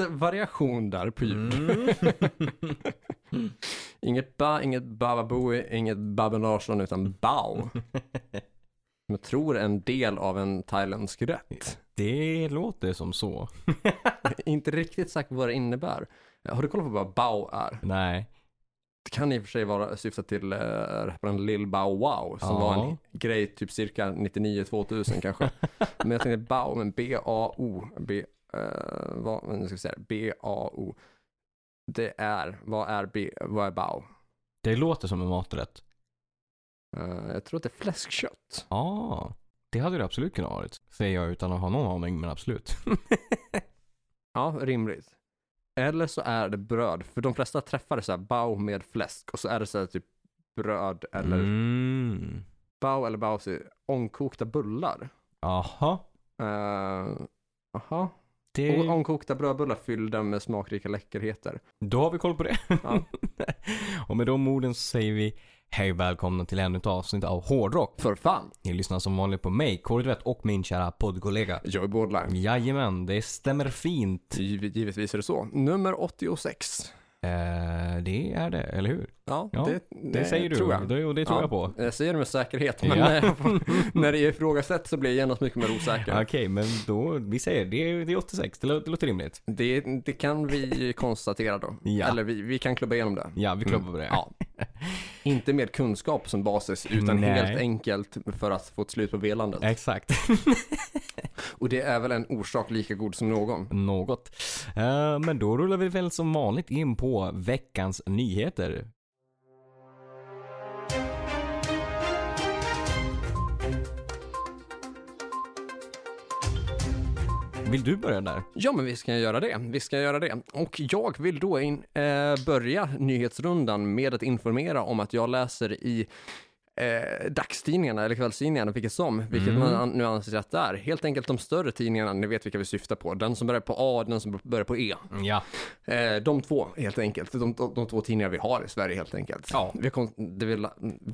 Lite variation där på ljud. Mm. Inget ba, inget bababoo, inget Babben Larsson, utan bow. Som jag tror är en del av en thailändsk rätt. Det låter som så. Inte riktigt sagt vad det innebär. Har du kollat på vad bow är? Nej. Det kan i och för sig vara syfta till äh, rapparen Lil Bow Wow som Ja. var en grej typ cirka 99-2000 kanske. Men jag tänkte Bow, men B-A-O, B, uh, vad, nu ska vi säga, B-A-O. Det är, vad är B, vad är Bow? Det låter som en maträtt. Eh, jag tror att det är fläskkött. Ja. Det hade det absolut kunnat varit. Säger jag utan att ha någon aning, men absolut. Ja, rimligt. Eller så är det bröd, för de flesta träffar det så här Bow med fläsk och så är det så här typ bröd eller Mm. Bow eller Bow, så ångkokta bullar. Aha. Uh, Aha. Det... Och ångkokta brödbullar fyllda med smakrika läckerheter. Då har vi koll på det. Ja. och med de orden så säger vi hej och välkomna till ännu ett avsnitt av Hårdrock. För fan. Ni lyssnar som vanligt på mig, Kåredrätt och min kära poddkollega. Joey Borderline. Jajamän, det stämmer fint. Giv- Givetvis är det så. Nummer 86. Eh, det är det, eller hur? Ja, Ja, det, Det säger du, tror jag. Det, och det tror Ja. jag på. Jag säger det med säkerhet, men Ja. när, när det är ifrågasätt så blir jag genast mycket mer osäker. Okej, men då, vi säger det, det är 86, det låter, det låter rimligt. Det, det kan vi konstatera då. Ja. Eller vi, vi kan klubba igenom det. Ja, vi klubbar på det. Ja. Inte med kunskap som basis, utan Nej. helt enkelt för att få ett slut på velandet. Exakt. Och det är väl en orsak lika god som någon. Något. Eh, men då rullar vi väl som vanligt in på veckans nyheter. Vill du börja där? Ja, men vi ska göra det. Vi ska göra det. Och jag vill då in, eh, börja nyhetsrundan med att informera om att jag läser i eh, dagstidningarna eller kvällstidningarna, vilket som, vilket Mm. man an- nu anser att det är. Helt enkelt de större tidningarna, ni vet vilka vi syftar på. Den som börjar på A, den som börjar på E. Ja. Eh, de två, helt enkelt. De, de, de två tidningar vi har i Sverige, helt enkelt. Ja. Vi, kom, det vill,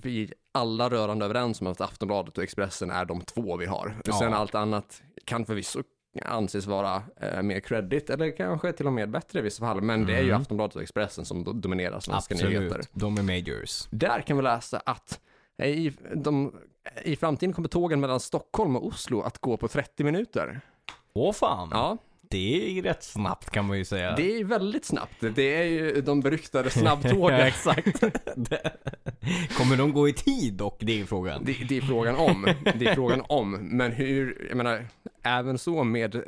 vi alla rörande överens om att Aftonbladet och Expressen är de två vi har. Ja. Sen allt annat kan förvisso anses vara eh, mer credit eller kanske till och med bättre i vissa fall. Men det är ju Mm. Aftonbladet och Expressen som do- dominerar svenska nyheter. Absolut. De är majors. Där kan vi läsa att i, de, i framtiden kommer tågen mellan Stockholm och Oslo att gå på 30 minuter. Åh fan. Ja, Det är rätt snabbt kan man ju säga. det är väldigt snabbt. Det är ju de beryktade snabbtågen. exakt. Kommer de gå i tid dock? Det är frågan. Det, det är frågan om. Det är frågan om. Men hur, jag menar, även så med eh,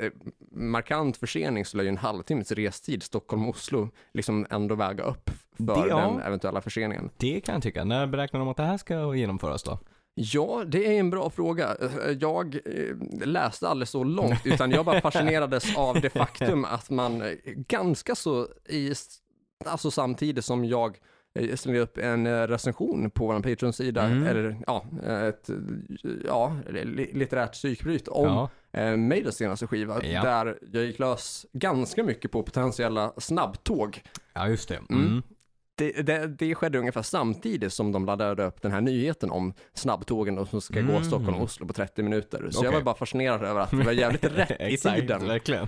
markant försening så lär ju en halvtimmes restid Stockholm-Oslo liksom ändå väga upp för Det- ja. den eventuella förseningen. Det kan jag tycka. När beräknar de att det här ska genomföras då? Ja, det är en bra fråga. Jag eh, läste aldrig så långt, utan jag bara fascinerades av det faktum att man eh, ganska så i, alltså samtidigt som jag eh, slängde upp en recension på vår Patreon-sida, Mm. eller ja, ett ja, li- litterärt psykbryt om Ja. Maidens senaste skiva, Ja. där jag gick lös ganska mycket på potentiella snabbtåg. ja, just det. Mm. Det, det, det skedde ungefär samtidigt som de laddade upp den här nyheten om snabbtågen som ska gå Mm. Stockholm-Oslo på 30 minuter. Så jag Okej. var bara fascinerad över att det var jävligt rätt i Exakt, tiden. verkligen.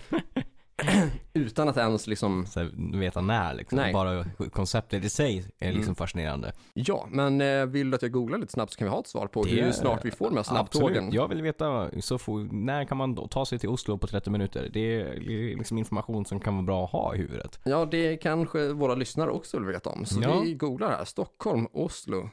Utan att ens liksom, Så här, veta när liksom. Nej. Bara konceptet i sig är liksom Mm. fascinerande. ja, men eh, vill du att jag googlar lite snabbt så kan vi ha ett svar på hur Det- snart vi får de här snabbtågen. Absolut. Jag vill veta, så får, när kan man då ta sig till Oslo på 30 minuter? Det är liksom information som kan vara bra att ha i huvudet. Ja, det kanske våra lyssnare också vill veta om. Så Ja. vi googlar här. Stockholm, Oslo,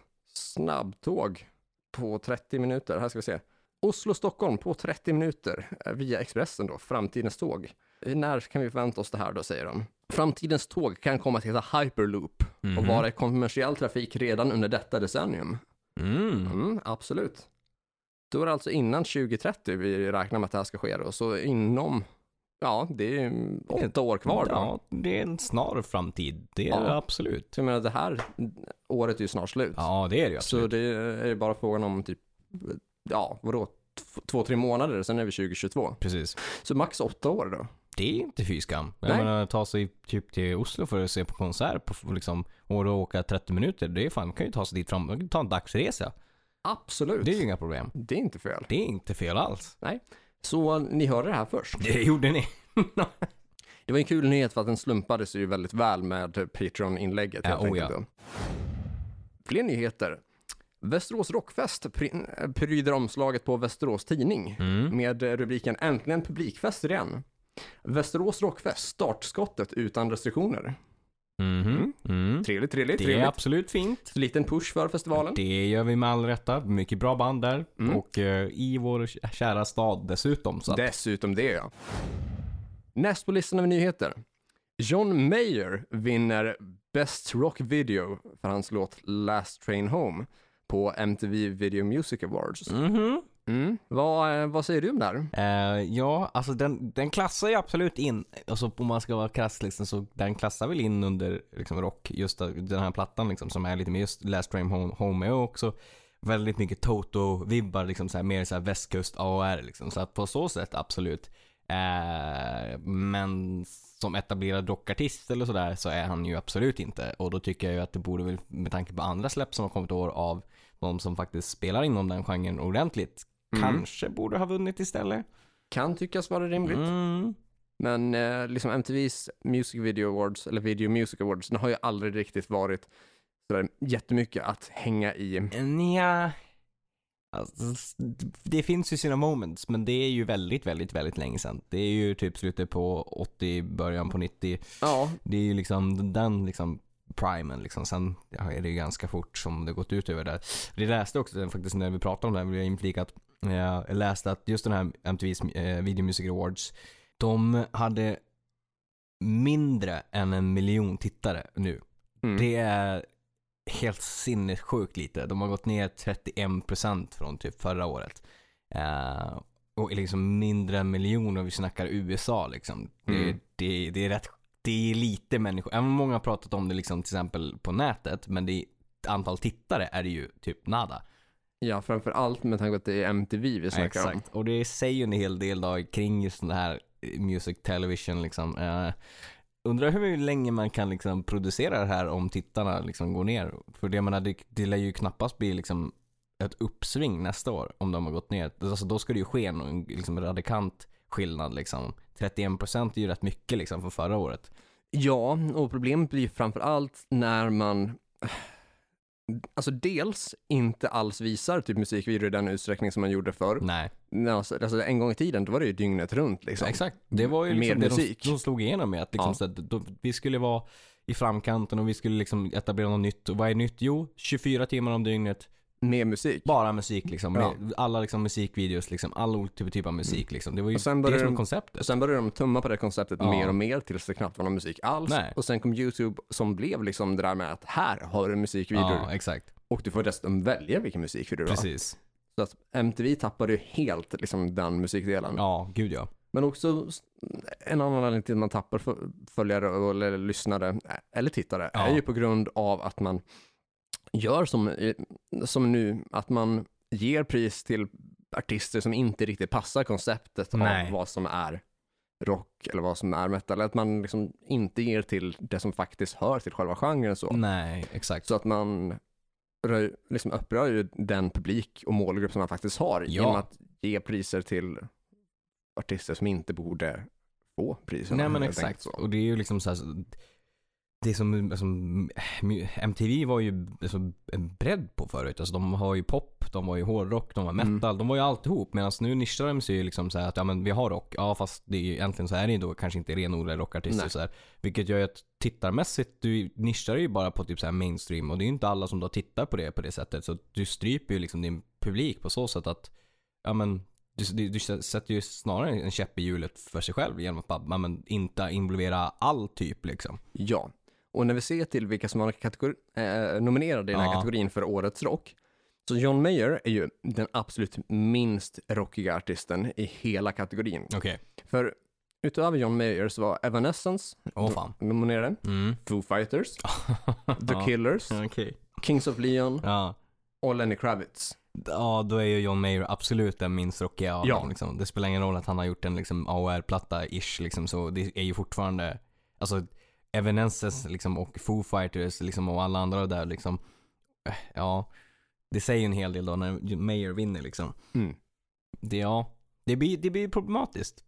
snabbtåg på 30 minuter. Här ska vi se. Oslo-Stockholm på 30 minuter eh, via Expressen då, framtidens tåg. När kan vi förvänta oss det här då, säger de. Framtidens tåg kan komma att heta Hyperloop och Mhm. vara i kommersiell trafik redan under detta decennium. Mm. Mm, absolut. Då är det alltså innan 2030 vi räknar med att det här ska ske då, så inom, ja, det är åtta år kvar då. Ja, det är en snar framtid. Det är Ja. det absolut. Så jag menar, det här året är ju snart slut. Ja, det är det ju så absolut. det är ju bara frågan om typ, ja, vadå, två, tre månader, sen är vi 2022. Precis. Så max åtta år då. Det är inte fy skam. Jag Nej. menar, ta sig typ till Oslo för att se på konsert på liksom, och då åka 30 minuter. Det är fan, man kan ju ta sig dit fram. Man kan ta en dagsresa. Absolut. Det är ju inga problem. Det är inte fel. Det är inte fel alls. Så ni hörde det här först. Det gjorde ni. Det var en kul nyhet för att den slumpade sig ju väldigt väl med Patreon-inlägget. Ja, oh ja. Fler nyheter. Västerås Rockfest pry- pryder omslaget på Västerås Tidning Mm. med rubriken Äntligen publikfest igen. Västerås Rockfest, startskottet utan restriktioner. Mhm. Mm. Trevligt, trevligt, Det är trevligt. absolut fint. Liten push för festivalen. Det gör vi med all rätta. Mycket bra band där. Mm. Och eh, i vår kära stad dessutom. Så att, Dessutom det ja. Näst på listan av nyheter. John Mayer vinner Best Rock Video för hans låt Last Train Home på MTV Video Music Awards. Mhm. Mm. Vad, eh, vad säger du om det här? Eh, ja, alltså den, den klassar ju absolut in, alltså om man ska vara krass liksom, så den klassar väl in under liksom, rock, just den här plattan liksom, som är lite mer just Last Train Home, Home är också väldigt mycket Toto-vibbar, liksom, så här, mer så här västkust AR liksom, så att på så sätt absolut. Uh, men som etablerad rockartist eller sådär så är han ju absolut inte och då tycker jag ju att det borde väl med tanke på andra släpp som har kommit i år av de som faktiskt spelar inom den genren ordentligt Mm. kanske borde ha vunnit istället. Kan tyckas vara rimligt. Mm. Men eh, liksom MTVs Music Video Awards, eller Video Music Awards, den har ju aldrig riktigt varit sådär jättemycket att hänga i. Nja, alltså, det finns ju sina moments, men det är ju väldigt, väldigt, väldigt länge sedan. Det är ju typ slutet på 80, början på 90. Ja, Det är ju liksom den liksom primen liksom. Sen är det ju ganska fort som det gått ut över där. Det läste också faktiskt när vi pratade om det här, vill jag inflika att jag läste att just den här MTVs eh, Video Music Awards, de hade mindre än en miljon tittare nu. mm. Det är helt sinnessjukt lite. De har gått ner 31% från typ förra året. Eh, och är liksom mindre än miljoner, vi snackar USA liksom. Det, Mm. det, det är rätt, det är lite människor. Även många har pratat om det liksom till exempel på nätet, men det är, antal tittare är det ju typ nada. Ja, framför allt med tanke på att det är MTV vi snackar om. Exakt. Och det säger ju en hel del då kring just den här eh, music television liksom. Eh, undrar hur länge man kan liksom producera det här om tittarna liksom går ner. För det, jag menar, det, det lär ju knappast bli liksom ett uppsving nästa år om de har gått ner. Alltså då ska det ju ske någon liksom radikant skillnad liksom. 31% är ju rätt mycket liksom från förra året. Ja, och problemet blir framför allt när man Alltså dels inte alls visar typ musikvideor i den utsträckning som man gjorde förr. Nej, Alltså, alltså en gång i tiden, då var det ju dygnet runt liksom. exakt. Det var ju Mer liksom det musik. de, de slog igenom med. Att liksom Ja. så att då, vi skulle vara i framkanten och vi skulle liksom etablera något nytt. Och vad är nytt? Jo, 24 timmar om dygnet. Med musik. Bara musik liksom. Ja. Alla liksom musikvideos liksom. All olika typ av musik liksom. Det var ju Och sen det som de- konceptet. Och sen började de tumma på det konceptet Ja. mer och mer tills det knappt var någon musik alls. Nej. Och sen kom YouTube som blev liksom det där med att här har du musikvideor Ja, exakt. och du får dessutom välja vilken musikvideo du har. Precis. Så att MTV tappade ju helt liksom den musikdelen. Ja, gud ja. Men också en annan anledning till att man tappar fö- följare eller lyssnare eh, eller tittare Ja. är ju på grund av att man gör som, eh, som nu, att man ger pris till artister som inte riktigt passar konceptet Nej. av vad som är rock eller vad som är metal. Att man liksom inte ger till det som faktiskt hör till själva genren så. Nej, exakt. Så att man röj, liksom upprör ju den publik och målgrupp som man faktiskt har Ja. genom att ge priser till artister som inte borde få priserna. Nej men exakt. Och det är ju liksom så här, det som, alltså, MTV var ju alltså, en bredd på förut. Alltså de har ju pop, de har ju hårdrock, de har Mm. metal, de var ju alltihop. Medan nu nischar de sig ju liksom så här att ja men vi har rock, ja fast det är ju egentligen så är det ju då kanske inte renodlade rockartister Nej. så här. Vilket gör ju att tittarmässigt, du nischar ju bara på typ så mainstream och det är ju inte alla som då tittar på det på det sättet. Så du stryper ju liksom din publik på så sätt att ja men du, du, du sätter ju snarare en käpp i hjulet för sig själv genom att bara, men, inte involvera all typ liksom. Ja, och när vi ser till vilka som var kategori- eh, nominerade i den här Ja. kategorin för årets rock, så John Mayer är ju den absolut minst rockiga artisten i hela kategorin. Okej. För utöver John Mayer så var Evanescence fan. nominerade, Mm. Foo Fighters, The. Killers, Okej. Kings of Leon Ja. och Lenny Kravitz. Ja, då är ju John Mayer absolut den minst rockiga av Ja. dem. Liksom. Det spelar ingen roll att han har gjort en liksom, AOR-platta-ish, liksom, så det är ju fortfarande, alltså Evanescence liksom, och Foo Fighters liksom, och alla andra där liksom, eh, ja, det säger ju en hel del då när Mayer vinner liksom. Mm. Det, ja, det blir, det blir problematiskt.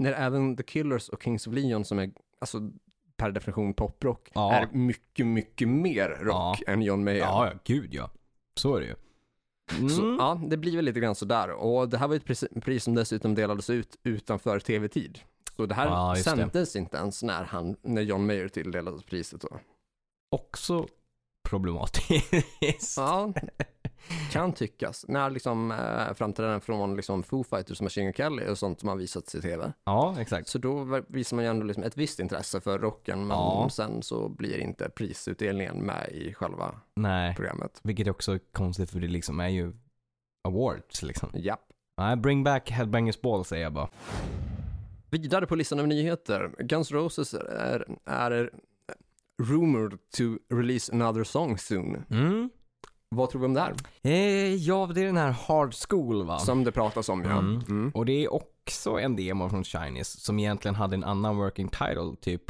När även The Killers och Kings of Leon som är, alltså per definition poprock, Ja. är mycket, mycket mer rock än John Mayer. Ja, ja, gud ja. Så är det ju. Mm. Så, ja, det blir väl lite grann sådär. Och det här var ett pris, pris som dessutom delades ut utanför tv-tid. Så det här Ja, just det. sändes inte ens när, han, när John Mayer tilldelades priset. Då. Också problematiskt. Ja, kan tyckas. När liksom eh, framträdanden från liksom Foo Fighters, Machine Gun Kelly och sånt som har visats i tv. Ja, exakt. Så då visar man ju ändå liksom ett visst intresse för rocken, men Ja. sen så blir inte prisutdelningen med i själva Nej, programmet. vilket också är konstigt för det liksom är ju awards liksom. Japp. Nej, bring back Headbangers Ball säger jag bara. Vidare på listan av nyheter. Guns Roses är, är rumored to release another song soon. Mm. Vad tror vi om det här? Eh, ja, det är den här Hard School va? Som det pratas om, ja. Mm. Mm. Och det är också en demo från Chinese som egentligen hade en annan working title, typ,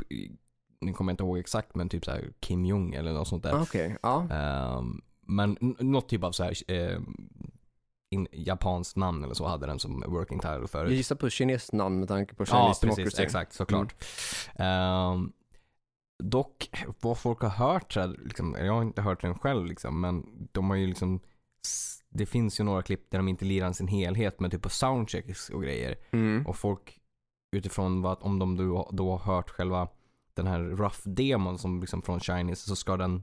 nu kommer jag inte ihåg exakt, men typ så här Kim Jong eller något sånt där. Okej, ja. Ehm, men något typ av så här eh, in, japanskt namn eller så hade den som working title Jag förut. gissar på kinesiskt namn med tanke på Ja, Chinese precis. Democracy. Exakt, såklart. Ehm, dock, vad folk har hört, liksom, jag har inte hört den själv, liksom, men de har ju liksom det finns ju några klipp där de inte lirar sin helhet med typ på soundchecks och grejer. Mm. Och folk utifrån vad, om de då, då har hört själva den här rough-demon som liksom från Chinese så ska den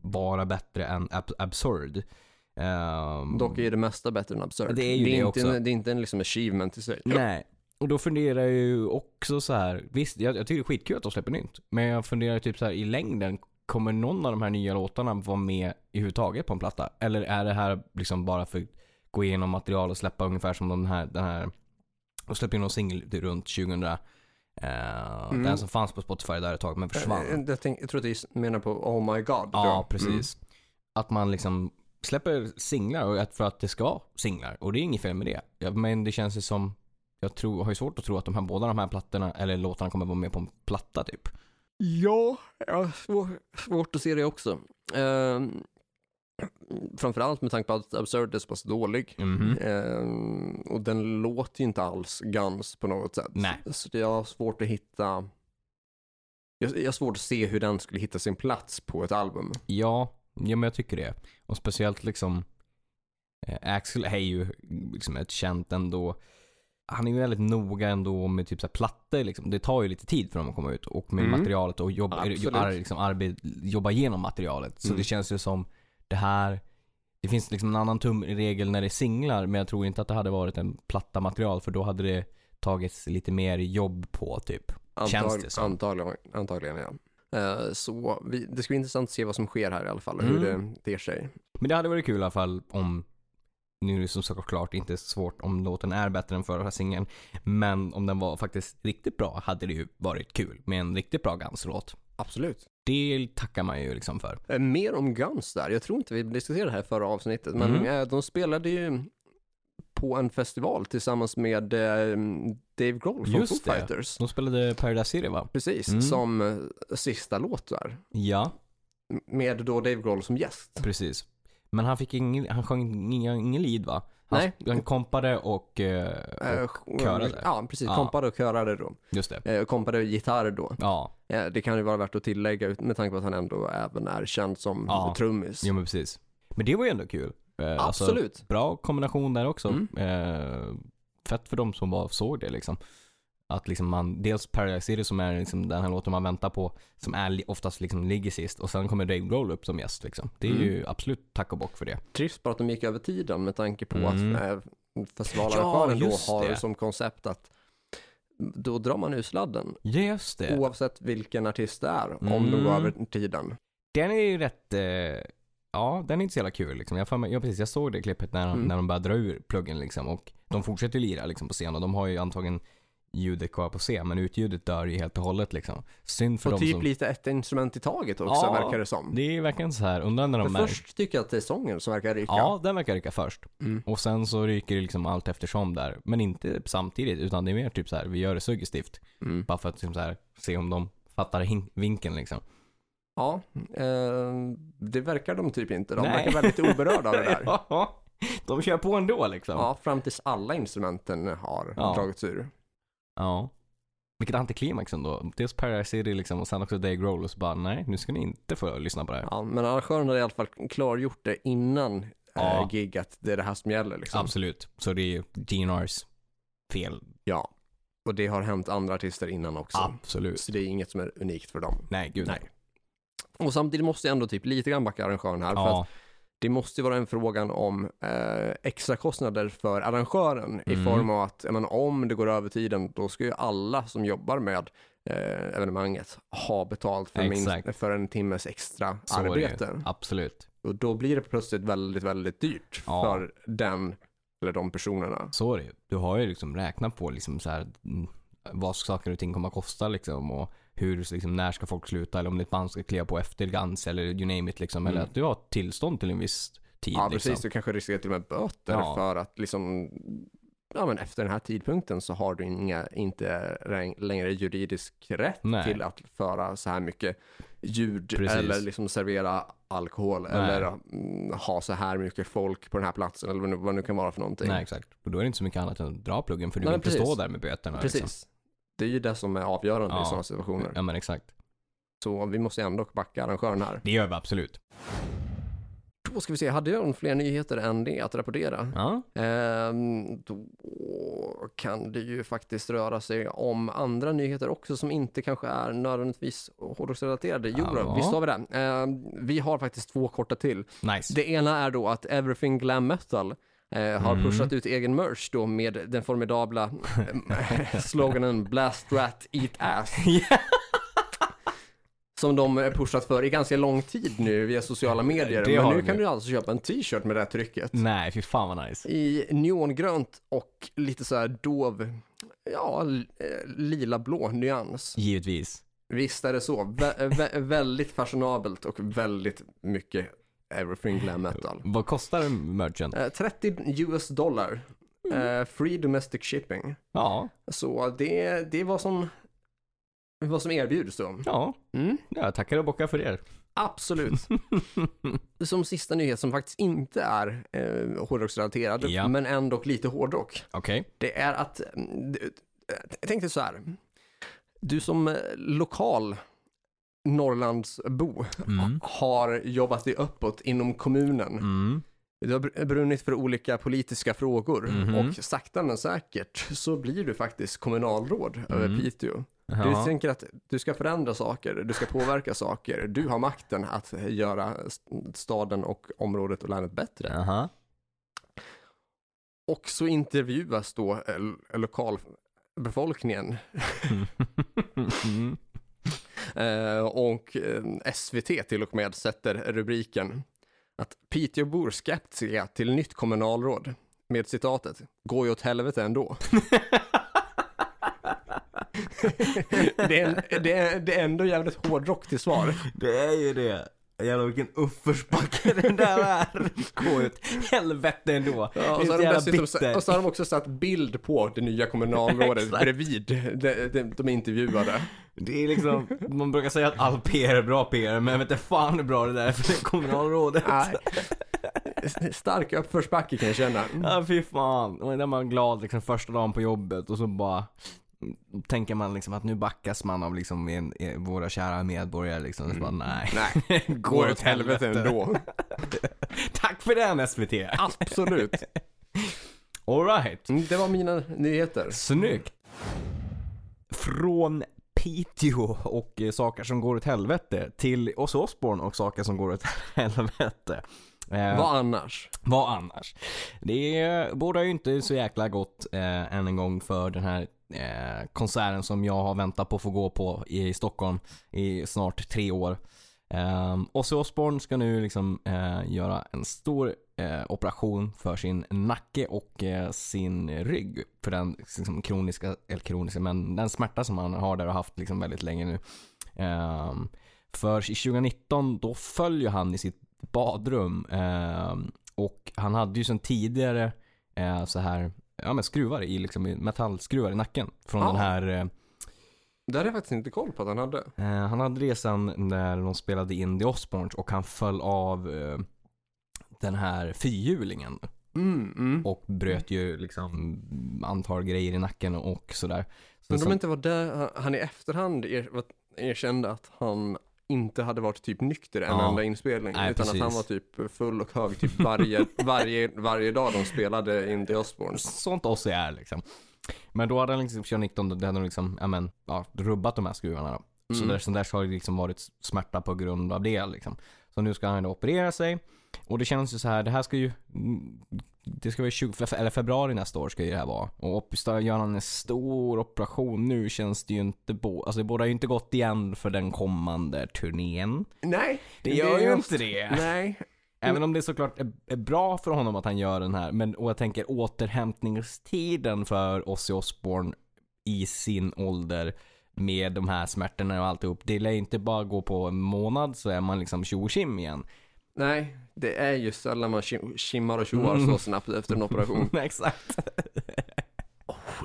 vara bättre än ab- absurd. Ehm, Dock är det mesta bättre än absurd. Det är ju det inte, också. En, det är inte en liksom achievement i sig. Nej. Och då funderar jag ju också så här. visst jag, jag tycker det är skitkul att de släpper nytt. Men jag funderar typ så här i längden, kommer någon av de här nya låtarna vara med i huvud taget på en platta? Eller är det här liksom bara för att gå igenom material och släppa ungefär som den här, den här och släppte in någon singel till runt 2000 eh, Mm. Den som fanns på Spotify där ett tag men försvann. Jag, jag, tänk, jag tror att du menar på Oh My God. Ja, då. precis. Att man liksom släpper singlar för att det ska vara singlar. Och det är inget fel med det. Ja, Men det känns ju som, jag tror, har ju svårt att tro att de här, båda de här plattorna, eller låtarna kommer vara med på en platta typ. Ja, har svår, svårt att se det också. Ehm, framförallt med tanke på att Absurd är så pass dålig. Mhm. Ehm, och den låter ju inte alls Guns på något sätt. Nej. Så jag har svårt att hitta jag, jag har svårt att se hur den skulle hitta sin plats på ett album. Ja, ja men jag tycker det. Och speciellt liksom, eh, Axel är ju liksom ett känt ändå, han är ju väldigt noga ändå med typ så plattor liksom. Det tar ju lite tid för dem att komma ut och med Mm. materialet och jobba, ar, liksom, arbe, jobba igenom materialet. Så Mm. det känns ju som det här, det finns liksom en annan tumregel när det är singlar men jag tror inte att det hade varit en platta material för då hade det tagits lite mer jobb på typ. Känns det som. Antagligen, antagligen ja. Eh, så vi, det ska bli intressant att se vad som sker här i alla fall, Mm. hur det ter sig. Men det hade varit kul i alla fall om, nu är det som såklart inte svårt om låten är bättre än förra singeln, men om den var faktiskt riktigt bra hade det ju varit kul med en riktigt bra Guns-låt. Absolut. Det tackar man ju liksom för. Eh, mer om Guns där, jag tror inte vi diskuterade det här förra avsnittet, men Mm. eh, de spelade ju på en festival tillsammans med eh, Dave Grohl från Just Foo det. Fighters. De spelade Paradise City va? Precis, Mm. som eh, sista låt där. Ja, Med då Dave Grohl som gäst. precis. Men han fick ingen, han sjöng ingen, ingen lead va? Han, Nej. Han kompade och, eh, och körade. Ja, precis. Ja. Kompade och körade då. Just det. Kompade och gitarr då. Ja, det kan ju vara värt att tillägga med tanke på att han ändå även är känd som Ja. trummis. jo men precis. Men det var ju ändå kul. Eh, alltså, Absolut. bra kombination där också. Mm. Eh, fett för de som var, såg det liksom. Att liksom man, dels Paradise City som är liksom den här låten man väntar på, som är oftast liksom ligger sist och sen kommer Dave Grohl upp som gäst liksom. Det är Mm. ju absolut tack och bock för det. Trivs bara att de gick över tiden med tanke på Mm. att eh, festivalarrangören Ja, då har det. som koncept att då drar man ur sladden. Just det. Oavsett vilken artist det är, om Mm. de går över tiden. Den är ju rätt, eh, ja den är inte så jävla kul liksom. Jag, mig- ja, precis, jag såg det klippet när, Mm. när de började dra ur pluggen liksom. Och de fortsätter ju lira liksom på scen och de har ju antagligen ljudet kvar på scen. Men utljudet dör ju helt och hållet liksom. Synd för Och dem typ som... lite ett instrument i taget också, Ja, verkar det som. Det är verkligen så här, undrar när de märker... först tycker jag att det är sången som verkar ryka. Ja, den verkar ryka först. Mm. Och sen så ryker det liksom allt eftersom där. Men inte samtidigt, utan det är mer typ så här, vi gör det suggestivt. Mm. Bara för att liksom så här, se om de fattar vinkeln liksom. Ja, eh, det verkar de typ inte. De Nej. verkar väldigt oberörda av det där. Ja, de kör på ändå liksom. Ja, fram tills alla instrumenten har Ja. dragits ur. Ja. Vilket antiklimax ändå. Dels Paradise City liksom och sen också Dave Grohl och så bara nej, nu ska ni inte få lyssna på det här. Ja, men arrangören har i alla fall klargjort det innan Ja. eh, gig att det är det här som gäller liksom. Absolut. Så det är ju GNRs fel. Ja. Och det har hänt andra artister innan också. Absolut. Så det är inget som är unikt för dem. Nej, gud Nej. Och samtidigt måste jag ändå typ lite grann backa arrangören här. För att Ja, det måste ju vara en frågan om eh, extra kostnader för arrangören i Mm. form av att menar, om det går över tiden då ska ju alla som jobbar med eh, evenemanget ha betalt för, Exakt. minst, för en timmes extra så arbete. Absolut. Och då blir det plötsligt väldigt, väldigt dyrt Ja. för den eller de personerna. Så är det. Du har ju liksom räknat på liksom så här, mm, vad saker och ting kommer att kosta liksom och hur, liksom, när ska folk sluta eller om ett band ska kliva på efter Guns eller you name it liksom. Eller Mm. att du har tillstånd till en viss tid Ja, liksom. precis. Du kanske riskerar till och med böter Ja. för att liksom, ja men efter den här tidpunkten så har du inga, inte längre juridisk rätt Nej. till att föra så här mycket ljud Precis. eller liksom servera alkohol Nej. eller mm, ha så här mycket folk på den här platsen eller vad nu, vad nu kan vara för någonting. Nej, exakt. Och då är det inte så mycket annat än att dra pluggen för du Nej, vill inte precis. stå där med böterna. Precis. Liksom. Det är ju det som är avgörande i Ja. sådana situationer. Ja, men exakt. Så vi måste ändå backa arrangören här. Det gör vi absolut. Då ska vi se, hade jag någon fler nyheter än det att rapportera? Ja. Ehm, då kan det ju faktiskt röra sig om andra nyheter också som inte kanske är nödvändigtvis hårdrocksrelaterade. Jo, Ja. visst har vi det. Ehm, vi har faktiskt två korta till. Nice. Det ena är då att Everything Glam Metal eh, har Mm. pushat ut egen merch då med den formidabla eh, sloganen Blast Rat Eat Ass. Som de eh, pushat för i ganska lång tid nu via sociala medier. Det Men nu kan du alltså köpa en t-shirt med det här trycket Nej, fy fan vad nice. i neongrönt och lite så här dov, ja, l- eh, lila blå nyans. Givetvis. Visst är det så. Vä- vä- väldigt fashionabelt och väldigt mycket everything glam metal. Vad kostar merchen? Eh, 30 US dollar. Eh, free domestic shipping. Ja, Så det, det är vad som, vad som erbjuds då. ja. Mm, Jag tackar och bockar för er. absolut. Som sista nyhet som faktiskt inte är eh, hårdrocksrelaterad, Ja. men ändå lite hårdrock. Okej. Det är att, mm, du- jag tänkte så här, du som eh, lokal Norrlandsbo Mm. har jobbat dig uppåt inom kommunen. Mm. Du har br- brunnit för olika politiska frågor Mhm. och sakta men säkert så blir du faktiskt kommunalråd över Mm. Piteå. Du Ja. tänker att du ska förändra saker, du ska påverka saker, du har makten att göra st- staden och området och länet bättre. Jaha. Och så intervjuas då eh, lokalbefolkningen Mm. Och eh, SVT till och med sätter rubriken att Piteåbor skeptiska till nytt kommunalråd med citatet går ju åt helvete ändå. det, är det, är, det är ändå jävligt hårdrock till svar. Det är ju det. Jävlar vilken uppförsbacke den där är. Gå ut helvete ändå. Ja, och, är så har så de dessutom, och så har de också satt bild på det nya kommunalrådet bredvid de, de, de intervjuade. Det är liksom, man brukar säga att all PR är bra PR, men jag vet inte fan hur bra det där är för det kommunalrådet. Nej. Stark uppförsbacke kan jag känna. Ja fy fan. Och där man glad liksom första dagen på jobbet och så bara tänker man liksom att nu backas man av liksom en, en, våra kära medborgare liksom. Så bara, nej. Nej, går åt helvete ändå. Tack för den SVT. Absolut. Alright. Mm, Det var mina nyheter. Snyggt. Från Piteå och eh, saker som går åt helvete till Ozzy Osbourne och saker som går åt helvete. Eh, Vad annars? Vad annars? Det bådar ju inte så jäkla gott eh, än en gång för den här eh, konserten som jag har väntat på att få gå på i Stockholm i snart tre år. Eh, Ozzy Osbourne ska nu liksom eh, göra en stor eh, operation för sin nacke och eh, sin rygg. För den liksom, kroniska, eller kroniska, men den smärta som han har där och haft liksom väldigt länge nu. Eh, för i 2019 då följer han i sitt badrum eh, och han hade ju sedan tidigare eh, så här ja men skruvar i liksom metallskruvar i nacken från Ja. den här eh, Det hade jag faktiskt inte koll på att han hade. Eh, han hade det sen när de spelade in The Osbournes och han föll av eh, den här fyrhjulingen Mm, mm. och bröt ju liksom antal grejer i nacken och sådär. Så, Men de så, inte var där, han i efterhand er, erkände att han inte hade varit typ nykter en Ja. enda inspelning. Nej, utan precis. att han var typ full och hög typ varje, varje, varje dag de spelade in The Osbournes. sånt oss är liksom. Men då hade han liksom 2019, då hade de liksom, ja men, ja, rubbat de här skruvarna då. Så Mm. så där så har det liksom varit smärta på grund av det liksom. Så nu ska han då operera sig. Och det känns ju så här, det här ska ju, det ska vara 20, fe- eller februari nästa år ska ju det här vara. Och så gör han en stor operation nu känns det ju inte, bo, alltså det borde ju inte gått igen för den kommande turnén. Nej, Det gör ju just- inte det. Nej. Även om det såklart är, är bra för honom att han gör den här, men och jag tänker återhämtningstiden för Ozzy Osbourne i sin ålder med de här smärtorna och alltihop. Det lär ju inte bara gå på en månad så är man liksom tjo igen. Nej, det är ju sällan man kim- kimmar och tjoar Mm. så snabbt efter en operation. Exakt.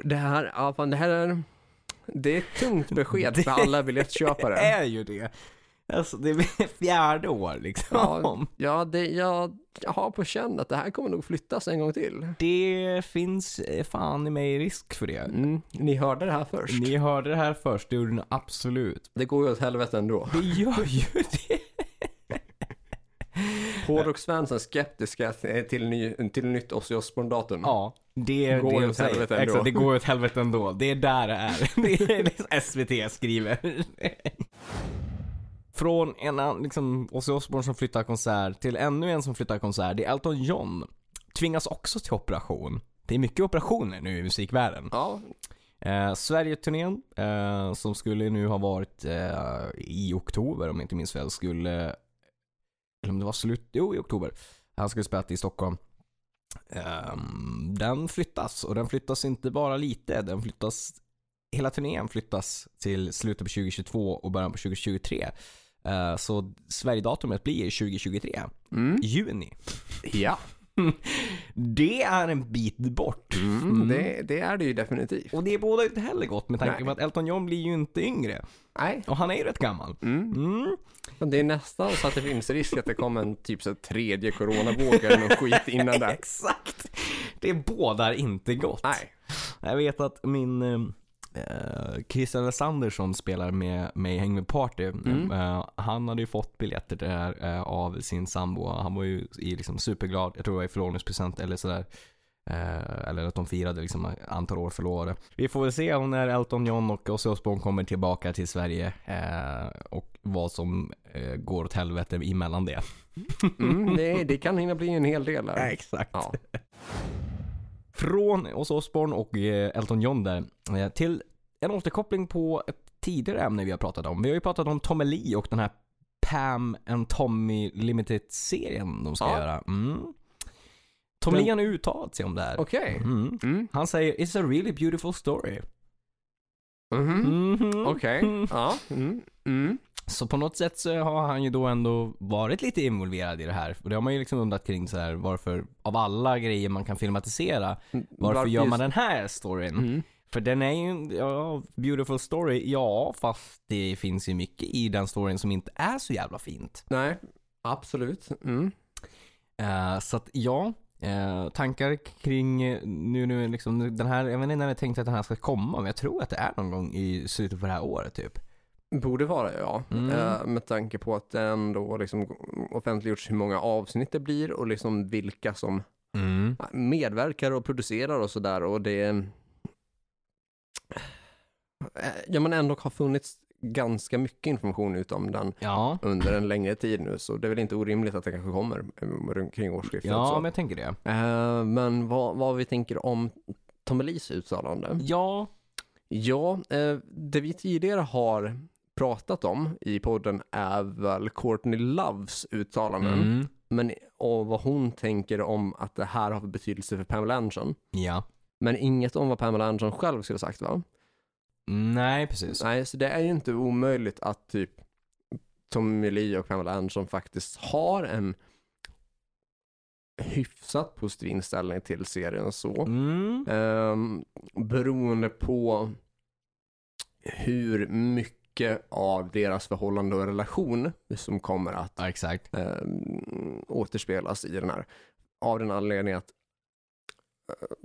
Det här, ja fan det här är, det är ett tungt besked Det för alla Det biljettköpare. är ju det. Alltså det är fjärde år liksom. Ja, ja det, jag, jag har på känn att det här kommer nog flyttas en gång till. Det finns eh, fan i mig risk för det. Mm, ni hörde det här först. Ni hörde det här först, det gjorde ni absolut. Det går ju åt helvete ändå. Det gör ju det. Hårdrocksfansen skeptiska till, ny, till nytt Ozzy Osbourne-datum. Ja, det Går det åt helvete ändå. Exakt, det går åt helvete ändå. Det är där det är. Det är liksom SVT skriver. Från en liksom, Ozzy Osbourne som flyttar konsert till ännu en som flyttar konsert. Det är Elton John. Tvingas också till operation. Det är mycket operationer nu i musikvärlden. Ja, Eh, Sverige-turnén, eh, som skulle nu ha varit eh, i oktober om jag inte minns fel, skulle, eller om det var slut, jo i oktober. Han skulle spela i Stockholm. Ehm, den flyttas och den flyttas inte bara lite, den flyttas, hela turnén flyttas till slutet på 2022 och början på 2023. Eh, så Sverigedatumet blir 2023, mm. juni. ja. Det är en bit bort. Mm. Det, det är det ju definitivt. Och det är båda inte heller gott med tanke på att Elton John blir ju inte yngre. Nej, Och han är ju rätt gammal. mm. Mm. Men det är nästan så att det finns risk att det kommer en typ så tredje coronavåg eller något skit innan där. Exakt. Det bådar inte gott. Nej. Jag vet att min eh, Christian Alexander som spelar med mig i Häng med Party. Mm. eh, han hade ju fått biljetter till det här eh, av sin sambo. Han var ju i, liksom superglad. Jag tror det var i förlovningspresent eller sådär. Eh, eller att de firade liksom antal år förlovade. Vi får väl se om när Elton John och Ozzy Osbourne kommer tillbaka till Sverige. Eh, och vad som eh, går åt helvete emellan det. Mm, det, det kan hinna bli en hel del där. exakt. Ja. Från Ozzy Osbourne och eh, Elton John där, eh, till en återkoppling på ett tidigare ämne vi har pratat om. Vi har ju pratat om Tommy Lee och den här Pam and Tommy Limited-serien de ska Ja. göra. Mm. Tommy Den- Lee har uttalat sig om det här. Okej. Mm. Mm. Han säger “It's a really beautiful story”. Mhm. Mhm. Okej. Ja. Mm. Mm. Så på något sätt så har han ju då ändå varit lite involverad i det här. Och det har man ju liksom undrat kring så här varför, av alla grejer man kan filmatisera, varför, gör man just- den här storyn? Mm. För den är ju, ja, beautiful story, ja, fast det finns ju mycket i den storyn som inte är så jävla fint. Nej, absolut. Mm. Eh, så att ja, eh, tankar kring eh, nu, nu liksom den här, jag vet inte när jag tänkte att den här ska komma, men jag tror att det är någon gång i slutet på det här året typ. Borde vara ja. Mm. Eh, med tanke på att det ändå liksom offentliggjorts hur många avsnitt det blir och liksom vilka som Mm. medverkar och producerar och sådär och det eh, ja men ändå har funnits ganska mycket information ut om den Ja, under en längre tid nu, så det är väl inte orimligt att det kanske kommer eh, kring årsskiftet. ja så. men jag tänker det. Eh, men vad, vad vi tänker om Tom Elise uttalande? Ja, Ja, eh, det vi tidigare har pratat om i podden är väl Courtney Loves uttalanden, mm, men, och vad hon tänker om att det här har för betydelse för Pamela Anderson. ja. Men inget om vad Pamela Anderson själv skulle ha sagt va? Nej, precis. Nej, så det är ju inte omöjligt att typ Tommy Lee och Pamela Anderson faktiskt har en hyfsat positiv inställning till serien så. Mm, Um, beroende på hur mycket av deras förhållande och relation som kommer att ja, um, återspelas i den här. Av den anledningen att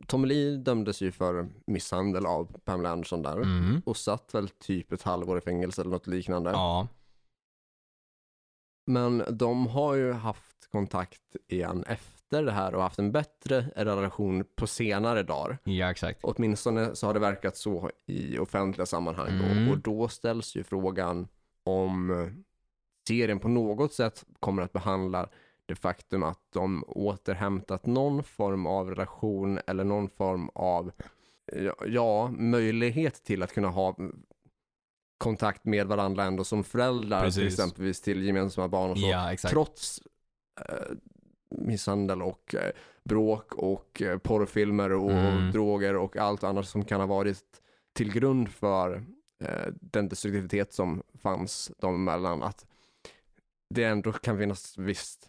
Tommy Lee dömdes ju för misshandel av Pamela Anderson där Mm, och satt väl typ ett halvår i fängelse eller något liknande. ja. Men de har ju haft kontakt igen efter det här och haft en bättre relation på senare dagar. Ja, exakt. Åtminstone så har det verkat så i offentliga sammanhang då. Mm. och då ställs ju frågan om eh, serien på något sätt kommer att behandla det faktum att de återhämtat någon form av relation eller någon form av ja, möjlighet till att kunna ha kontakt med varandra ändå som föräldrar till Precis. exempelvis till gemensamma barn och så Ja, trots eh, misshandel och eh, bråk och eh, porrfilmer och Mm. droger och allt annat som kan ha varit till grund för eh, den destruktivitet som fanns dem emellan. Att det ändå kan finnas visst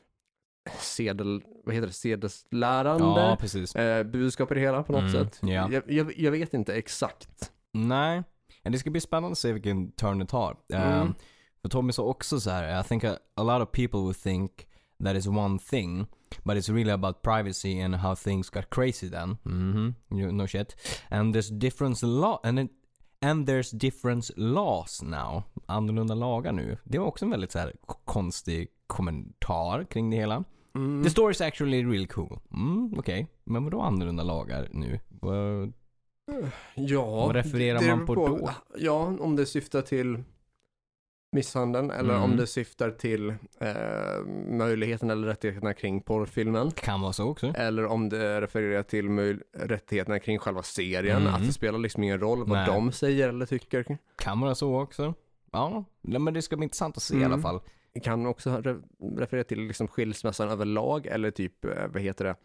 sedel, vad heter det, sedeslärande Ja, precis. eh, budskap i det hela på något Mm, sätt. ja. Jag, jag, jag vet inte exakt. Nej, men det ska bli spännande att se vilken turn det tar. Mm. Um, för Tommy sa också så här, I think a, a lot of people would think that is one thing, but it's really about privacy and how things got crazy then. Mhm, you- no shit. And there's difference law, and, it, and there's difference laws now. Annorlunda lagar nu. Det var också en väldigt så här konstig kommentar kring det hela. Mm. The story is actually really cool. Mm, okej. Men vadå annorlunda lagar nu? Vad, Ja, Vad refererar det man beror på då? Ja, om det syftar till misshandeln eller Mm. om det syftar till eh, möjligheten eller rättigheterna kring porrfilmen. kan vara så också. Eller om det refererar till rättigheterna kring själva serien. Mm. Att det spelar liksom ingen roll vad Nej. de säger eller tycker. Kan vara så också. Ja, men det ska bli intressant att se i Mm. alla fall. Det kan också re- referera till liksom skilsmässan överlag eller typ, eh, vad heter det,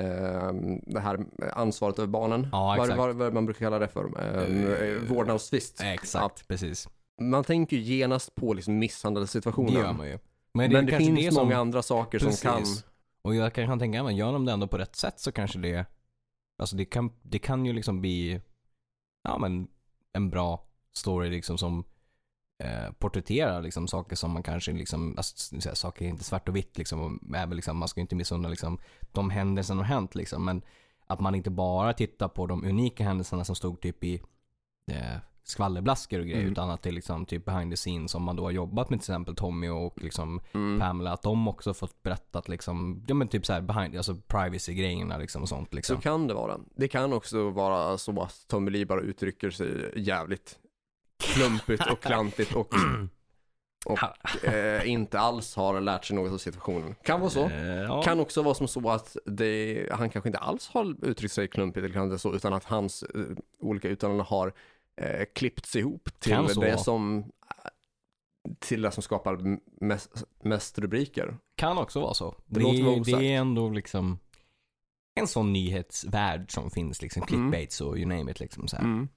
eh, det här ansvaret över barnen. Ja, vad, vad, vad man brukar kalla det för. Eh, Eh, vårdnadstvist. Exakt, precis. Man tänker ju genast på liksom Det misshandelssituationen. gör man ju. Men det, kanske finns det som- många andra saker som kan... Precis. Och jag kan, kan tänka mig, gör de det ändå på rätt sätt så kanske det, alltså det kan, det kan ju liksom bli, ja men, en bra story liksom som eh, porträtterar liksom saker som man kanske liksom, alltså, så saker är inte svart och vitt liksom, och även liksom, man ska ju inte missunna liksom de händelser som har hänt liksom, men att man inte bara tittar på de unika händelserna som stod typ i eh, skvallerblaskor och grejer, Mm. utan att det är liksom typ behind the scenes som man då har jobbat med till exempel Tommy och liksom Mm. Pamela, att de också fått berättat liksom, ja men typ såhär behind, alltså privacy-grejerna liksom och sånt Så liksom. kan det vara. Det kan också vara så att Tommy Lee bara uttrycker sig jävligt klumpigt och klantigt och, och eh, inte alls har lärt sig något av situationen. Kan vara så. Eh, ja. Kan också vara som så att det, han kanske inte alls har uttryckt sig klumpigt eller klantigt så, utan att hans eh, olika uttalanden har eh, klippts ihop till det som till det som skapar mest, mest rubriker. Kan också vara så. Det Det, det, är ändå liksom en sån nyhetsvärld som finns liksom, Mm. clickbaits och you name it liksom så här. Mm.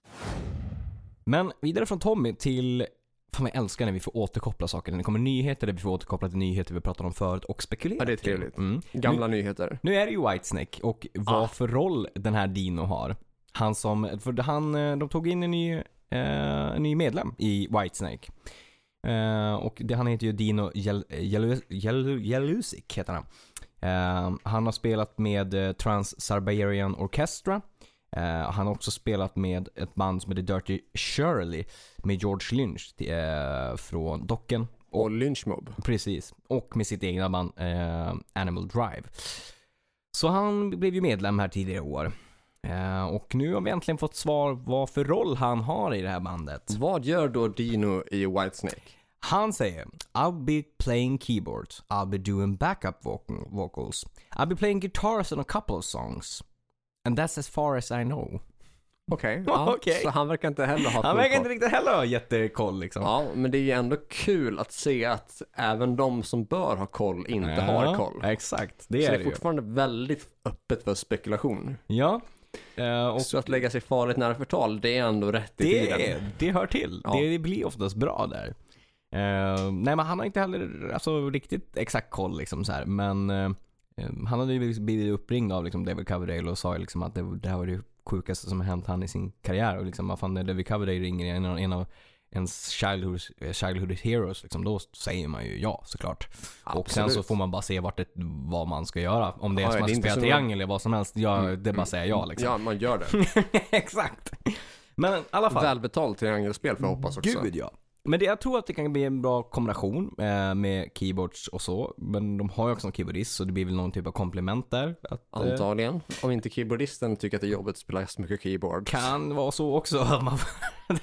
Men vidare från Tommy till Fan jag älskar när vi får återkoppla saker. När det kommer nyheter där vi får återkoppla till nyheter vi pratade om förut och spekulera Ja, det är trevligt. Mm. Gamla nyheter. Nu är det ju Whitesnake och vad Ah. för roll den här Dino har. Han som, för han, eh, de tog in en ny, eh, en ny medlem i Whitesnake. Eh, och det, han heter ju Dino Jel- Jelu- Jelu- Jelusik heter han. Eh, han har spelat med eh, Trans-Siberian Orchestra. Eh, han har också spelat med ett band som heter Dirty Shirley med George Lynch eh, från Docken. Och lynchmob. Precis. Och med sitt egna band eh, Animal Drive. Så han blev ju medlem här tidigare i år. Och nu har vi äntligen fått svar vad för roll han har i det här bandet. Vad gör då Dino i Whitesnake? Han säger I'll be playing keyboards, I'll be doing backup vocal- vocals, I'll be playing guitars on a couple of songs. And that's as far as I know. Okej. Ja, Okej. Så han verkar inte heller ha Han full verkar koll. inte riktigt heller ha jättekoll liksom. Ja, men det är ju ändå kul att se att även de som bör ha koll inte har koll. Exakt, det så är det det är ju. fortfarande väldigt öppet för spekulation. Ja. Eh, och Så att lägga sig farligt nära förtal, det är ändå rätt i tiden. det, är, det hör till. Ja. Det, det blir oftast bra där. Eh, nej men han har inte heller alltså, riktigt exakt koll liksom så här. Men eh, han hade ju blivit uppringd av liksom, David Coverdale och sa liksom att det, det här var det sjukaste som har hänt han i sin karriär. Och liksom, vad fan när David Coverdale ringer en, en av ens childhood, childhood heroes, liksom, då säger man ju ja såklart. Och sen så Absolut. får man bara se vart det, vad man ska göra. Om det är Ja, som inte spela triangel eller vad som helst. Ja, Mm, det är bara att säga ja liksom. Ja, man gör det. Exakt. Men i alla fall. Välbetalt triangelspel får jag hoppas också. Gud ja. Men det, jag tror att det kan bli en bra kombination eh, med keyboards och så. Men de har ju också en keyboardist så det blir väl någon typ av komplement där. Att, eh, Antagligen. Om inte keyboardisten tycker att det är jobbigt att spela så mycket keyboard. kan vara så också att man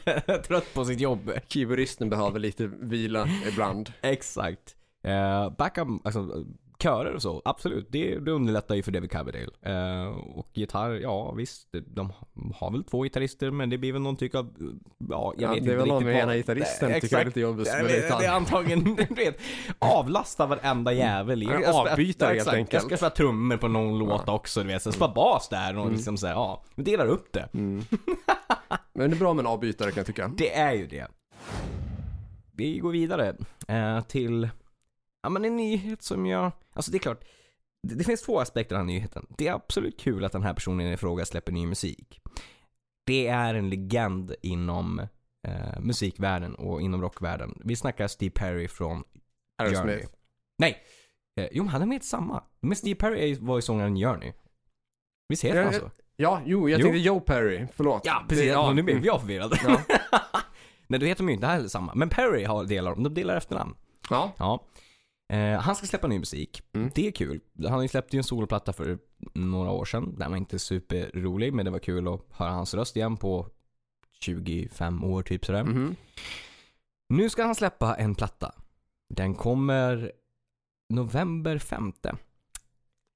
är trött på sitt jobb. Keyboardisten behöver lite vila ibland. Exakt. Eh, backup, alltså körer och så, absolut. Det, det underlättar ju för David Coverdale. Eh, och gitarr, ja visst. De har väl två gitarrister men det blir väl någon typ av, ja jag Ja, vet det är inte väl någon riktigt med vad- ena gitarristen Nej, tycker det är exakt. lite jobbigt Ja, det, gitarr. det är antagligen, du vet, avlasta varenda jävel. Jag avbytare ja, helt exakt. enkelt. Jag ska spela trummor på någon låt också, du vet. Så spela bas där och liksom såhär, ja. Vi delar upp det. Mm. Men det är bra med en avbytare kan jag tycka. Det är ju det. Vi går vidare eh, till, ja men en nyhet som jag, alltså det är klart, det, det finns två aspekter av den här nyheten. Det är absolut kul att den här personen i fråga släpper ny musik. Det är en legend inom eh, musikvärlden och inom rockvärlden. Vi snackar Steve Perry från Journey. Aerosmith. Nej! Eh, jo, han är med i samma. Men Steve Perry var ju sångaren i Journey. Visst heter han så? Ja, jo, jag Jo. tänkte Joe Perry. Förlåt. Ja, precis. Det, ja, nu blev jag förvirrad. Ja. Nej, då heter de ju inte heller samma. Men Perry har delar de delar efternamn. ja. Ja. Eh, han ska släppa ny musik. Mm. Det är kul. Han har ju en soloplatta för några år sedan. Den var inte superrolig, men det var kul att höra hans röst igen på 25 år typ sådär. Mhm. Nu ska han släppa en platta. Den kommer november 5.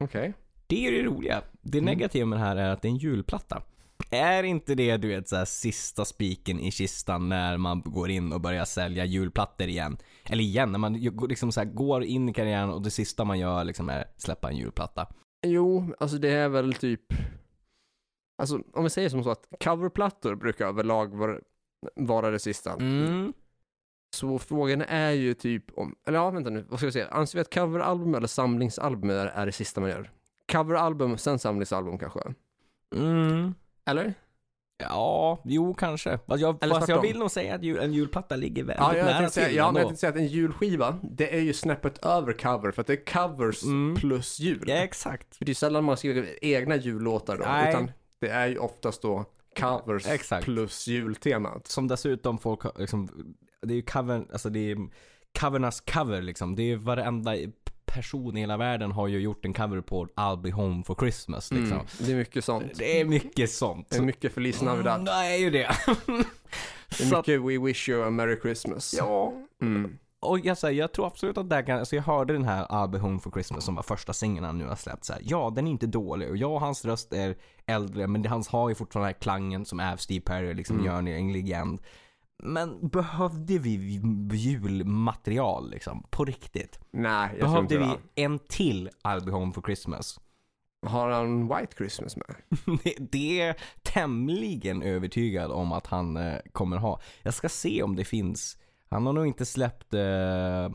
Okej. Det är det roliga. Det Mm. negativa med det här är att det är en julplatta. Är inte det du vet så här, sista spiken i kistan när man går in och börjar sälja julplattor igen? Eller igen, när man liksom så här, går in i karriären och det sista man gör liksom är släppa en julplatta. Jo, alltså det är väl typ... Alltså om vi säger som så att coverplattor brukar överlag vara, vara det sista. Mm. Så frågan är ju typ om, eller ja vänta nu, vad ska vi säga? Anser vi att coveralbum eller samlingsalbum är, är det sista man gör? Coveralbum, sen samlingsalbum kanske? Mm. Eller? Ja, jo kanske. Fast jag, Eller fast jag vill nog säga att ju- en julplatta ligger väldigt Ja, jag nära till ja, men jag tänkte säga att en julskiva, det är ju snäppet över cover för att det är covers Mm. plus jul. Ja, exakt. För det är sällan man skriver egna jullåtar då, Nej. utan det är ju oftast då covers Exakt. plus jultemat. Som dessutom folk liksom, det är ju cover, alltså det är covernas cover liksom. Det är varenda person i hela världen har ju gjort en cover på I'll be home for Christmas liksom. Mm, det är mycket sånt. Det är mycket sånt. Det är mycket Feliz Navidad. Mm, det är ju det. Det är mycket We wish you a merry Christmas. ja. Mm. Och jag, säger, jag tror absolut att det här kan, alltså jag hörde den här I'll be home for Christmas som var första singeln han nu har släppt så här. Ja, den är inte dålig och ja, hans röst är äldre men hans har ju fortfarande den här klangen som är Steve Perry, liksom Mm. gör en legend. Men behövde vi julmaterial liksom? På riktigt? Nej, jag tror Behövde inte vi det. en till I'll be home for Christmas? Har han White Christmas med? Det- är tämligen övertygad om att han eh, kommer ha. Jag ska se om det finns. Han har nog inte släppt, eh,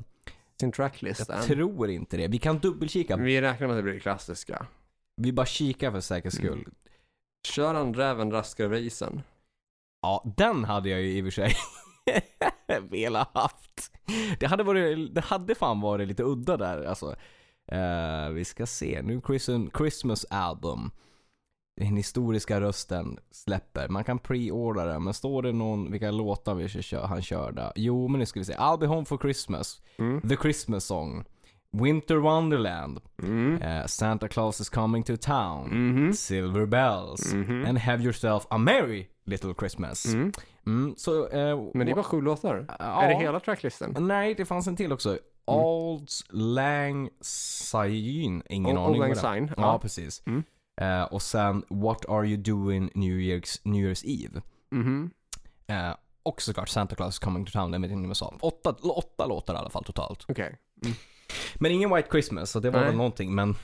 Sin tracklist jag än. tror inte det. Vi kan dubbelkika. Vi räknar med att det blir klassiska. Vi bara kikar för säkerhets Mm. skull. Kör han räven raskar över isen? Ja, den hade jag ju i och för sig velat haft. Det hade, varit, det hade fan varit lite udda där alltså. Eh, vi ska se, nu Christmas, album. Den historiska rösten släpper. Man kan pre-orda den, men står det någon, vilka låtar vi köra, han körde? Jo, men nu ska vi se. I'll be home for Christmas. Mm. The Christmas song. Winter Wonderland, Mm. eh, Santa Claus is coming to town, Mhm. Silver Bells, Mhm. and Have yourself a merry little Christmas. Mm. Mm, så, eh, Men det var sju låtar. Ja. Är det hela tracklisten? Nej, det fanns en till också. Alds Lang Syne, ingen Old aning Lang det är. Syne, Ja, ja. precis. Mm. Eh, och sen What Are You Doing New Year's, New Year's Eve. Mhm. Eh, och såklart Santa Claus Coming to Town, den vet jag inte sa. Åtta, åtta låtar i alla fall totalt. Okej. Men ingen White Christmas, så det var Nej. väl någonting. Men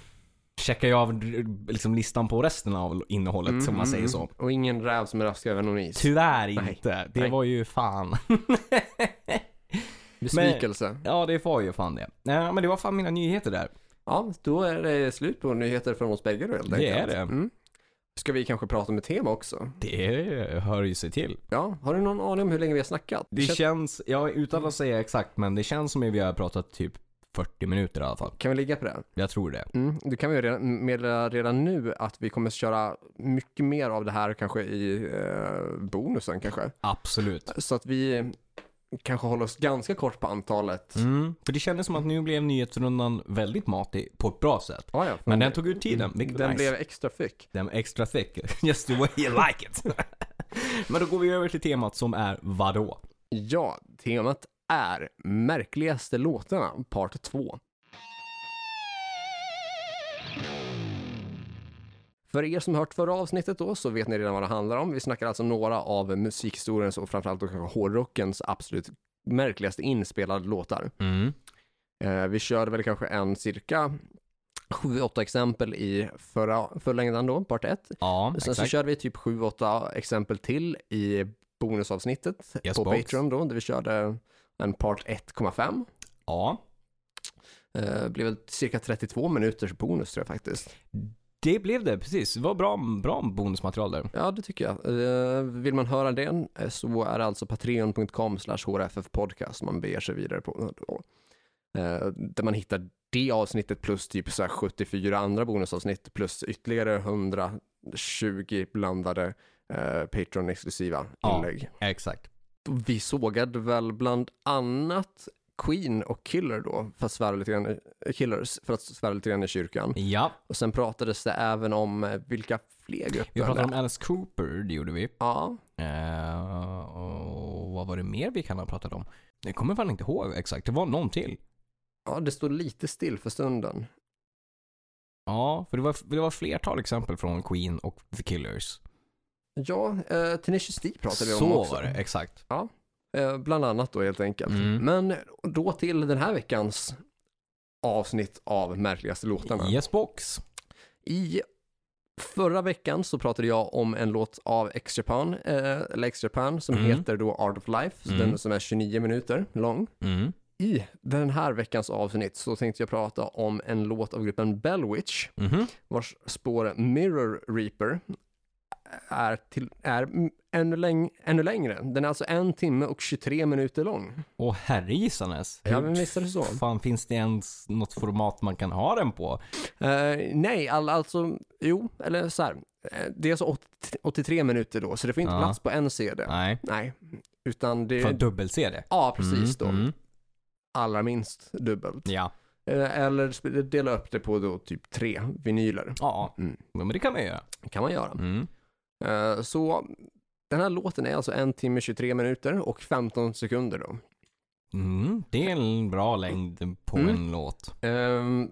checkar jag av liksom, listan på resten av innehållet, Mm, som man säger mm, så. mm. Och ingen räv som är raskig över någon is. Tyvärr Nej. inte. Det Nej. var ju fan. Besvikelse. ja, det var ju fan det. Nej, men det var fan mina nyheter där. Ja, då är det slut på nyheter från oss bägge då helt Det enkelt. är det. Mm. Ska vi kanske prata om ett tema också? Det hör ju sig till. Ja, har du någon aning om hur länge vi har snackat? Det Känns- känns, ja utan att säga exakt, men det känns som att vi har pratat typ 40 minuter i alla fall. Kan vi ligga på det? Jag tror det. Mm, det kan vi redan, meddela redan nu att vi kommer köra mycket mer av det här kanske i eh, bonusen kanske. Absolut. Så att vi kanske håller oss ganska kort på antalet. Mm, för det kändes som att nu blev nyhetsrundan väldigt matig på ett bra sätt. Ja, ja. Men den tog ut tiden, vilket Den nice. blev extra thick. Den var extra thick. Just the way you like it. men då går vi över till temat som är vadå? Ja, temat är märkligaste låtarna, part 2. För er som hört förra avsnittet då så vet ni redan vad det handlar om. Vi snackar alltså några av musikhistoriens och framförallt då kanske hårdrockens absolut märkligaste inspelade låtar. Mm. Eh, vi körde väl kanske en cirka 7-8 exempel i förra förlängdan då, part 1. Ja, Sen så exakt. körde vi typ 7-8 exempel till i bonusavsnittet Yes, på box. Patreon då, där vi körde en part 1,5. Ja, Eh, blev cirka 32 minuters bonus tror jag faktiskt. det blev det precis. Det var bra, bra bonusmaterial där. Ja, det tycker jag. Eh, vill man höra den eh, så är det alltså patreon.com hrffpodcast man beger sig vidare på. Eh, där man hittar det avsnittet plus typ så här 74 andra bonusavsnitt plus ytterligare 120 blandade eh, Patreon-exklusiva Ja. inlägg. Exakt. Vi sågade väl bland annat Queen och Killer då, för att svära lite grann, Killers, för att svära lite grann i kyrkan. Ja, Och sen pratades det även om eh, vilka fler grupper vi pratade om. Alice Cooper, det gjorde vi. Ja, Eh, och vad var det mer vi kan ha pratat om? Jag kommer fan inte ihåg exakt. Det var någon till. ja, det står lite still för stunden. Ja, för det var, det var flertal exempel från Queen och The Killers. Ja, eh, Tenacious D pratade vi om Så också. var det, exakt. Eh, bland annat då helt enkelt. Mm. Men då till den här veckans avsnitt av märkligaste låtarna. Yes box. I förra veckan så pratade jag om en låt av X-Japan, eh, eller X-Japan som Mm. heter då Art of Life, så Mm. den som är 29 minuter lång. Mm. I den här veckans avsnitt så tänkte jag prata om en låt av gruppen Bellwitch, Mhm. vars spår Mirror Reaper är, till, är mm, ännu, läng, ännu längre. Den är alltså en timme och 23 minuter lång. Och herregissanes. Ja, men visst är det så. fan finns det ens något format man kan ha den på? Eh, nej, all, alltså, jo, eller så här. Eh, Det är alltså 80, 83 minuter då, så det får inte Ja. plats på en CD. Nej. Nej, utan det... För dubbel-CD? Ja, precis då. Mm, mm. Allra minst dubbelt. Ja. Eh, Eller dela upp det på då typ tre vinyler. Ja, Mm. men det kan man göra. kan man göra. Mm. Eh, Så den här låten är alltså en timme 23 minuter och 15 sekunder då. Mm. Det är en bra längd på Mm. en låt. Ehm,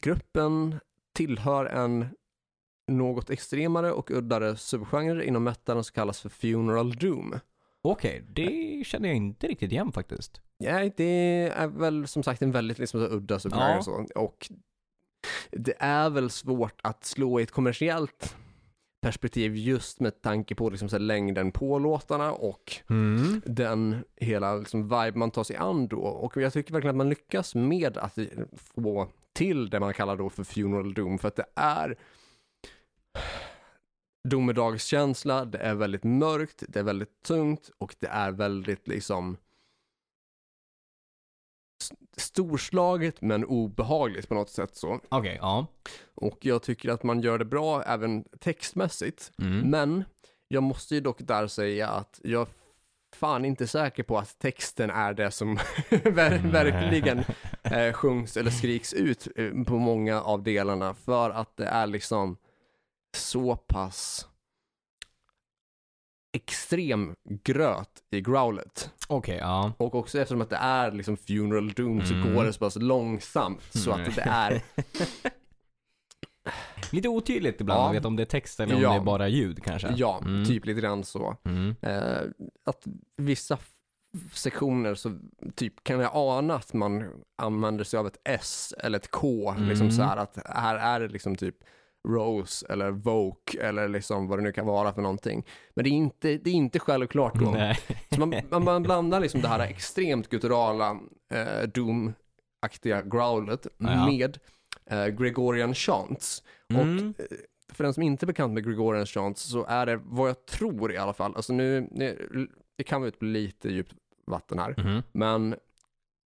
gruppen tillhör en något extremare och uddare subgenre inom metalen som kallas för Funeral Doom. Okej, det känner jag inte riktigt igen faktiskt. Ja, det är väl som sagt en väldigt liksom, så udda subgenre Ja. så. och det är väl svårt att slå i ett kommersiellt perspektiv just med tanke på liksom, så längden på låtarna och Mm. den hela liksom, vibe man tar sig an då. Och jag tycker verkligen att man lyckas med att få till det man kallar då för funeral doom, för att det är domedagskänsla, det är väldigt mörkt, det är väldigt tungt och det är väldigt liksom storslaget men obehagligt på något sätt så. Okej, ja. Och jag tycker att man gör det bra även textmässigt. Mm. Men jag måste ju dock där säga att jag är fan inte säker på att texten är det som ver- verkligen eh, sjungs eller skriks ut eh, på många av delarna för att det är liksom så pass extrem gröt i growlet. Okej, ja. Och också eftersom att det är liksom funeral doom så Mm. går det så pass långsamt så Mm. att det är, Lite otydligt ibland Ja. att veta om det är text eller om Ja. det är bara ljud kanske. ja, Mm. typ lite grann så. Mm. Eh, att vissa sektioner så typ kan jag ana att man använder sig av ett S eller ett K, liksom Mm. så här att här är det liksom typ Rose eller Voke eller liksom vad det nu kan vara för någonting. Men det är inte, det är inte självklart då. Så man, man, man blandar liksom det här extremt gutturala eh, Doom-aktiga growlet Ja. med eh, Gregorian chants. Mm. Och eh, för den som inte är bekant med Gregorian chants så är det vad jag tror i alla fall, alltså nu, det kan vara ut lite djupt vatten här, Mhm. men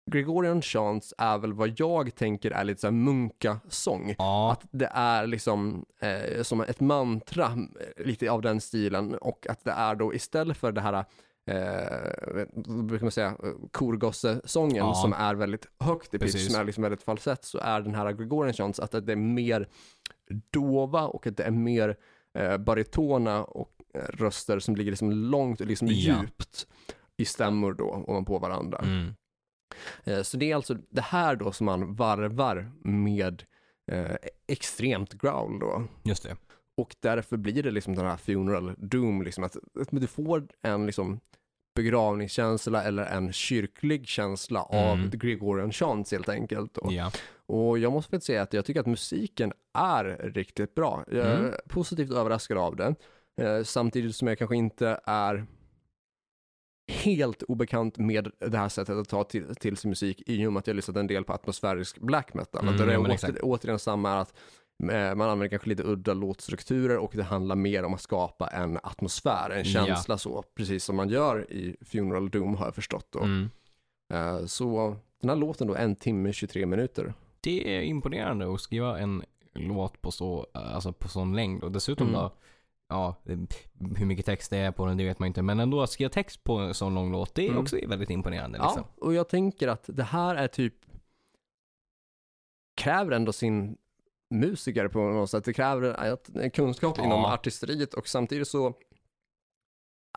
Gregorian chants är väl vad jag tänker är lite så här munkasång. Ja. Att det är liksom eh, som ett mantra, eh, lite av den stilen och att det är då istället för det här Eh, brukar man säga, korgossesången Ja. som är väldigt högt i pitch, Precis. som är liksom väldigt falsett, så är den här Gregorian chants att det är mer dova och att det är mer eh, baritona och eh, röster som ligger liksom långt och liksom Ja. djupt i stämmor då ovanpå varandra. Mm. Eh, Så det är alltså det här då som man varvar med eh, extremt growl då. Just det. Och därför blir det liksom den här funeral doom, liksom att, att du får en liksom begravningskänsla eller en kyrklig känsla av Mm. the Gregorian chants helt enkelt. Då. Ja. Och jag måste väl säga att jag tycker att musiken är riktigt bra. Jag är Mm. positivt överraskad av det. Eh, samtidigt som jag kanske inte är helt obekant med det här sättet att ta till, till sin musik i och med att jag lyssnat en del på atmosfärisk black metal. Mm, att det ja, är åter, exakt. återigen samma att eh, man använder kanske lite udda låtstrukturer och det handlar mer om att skapa en atmosfär, en Ja. känsla så, precis som man gör i Funeral Doom har jag förstått. Mm. Eh, så den här låten då, en timme 23 minuter. Det är imponerande att skriva en låt på så, alltså på sån längd och dessutom Mm. då, ja, det- hur mycket text det är på den, det vet man inte. Men ändå att skriva text på en sån lång låt, det är Mm. också väldigt imponerande liksom. Ja, och jag tänker att det här är typ kräver ändå sin musiker på något sätt. Det kräver en kunskap Ja. inom artisteriet och samtidigt så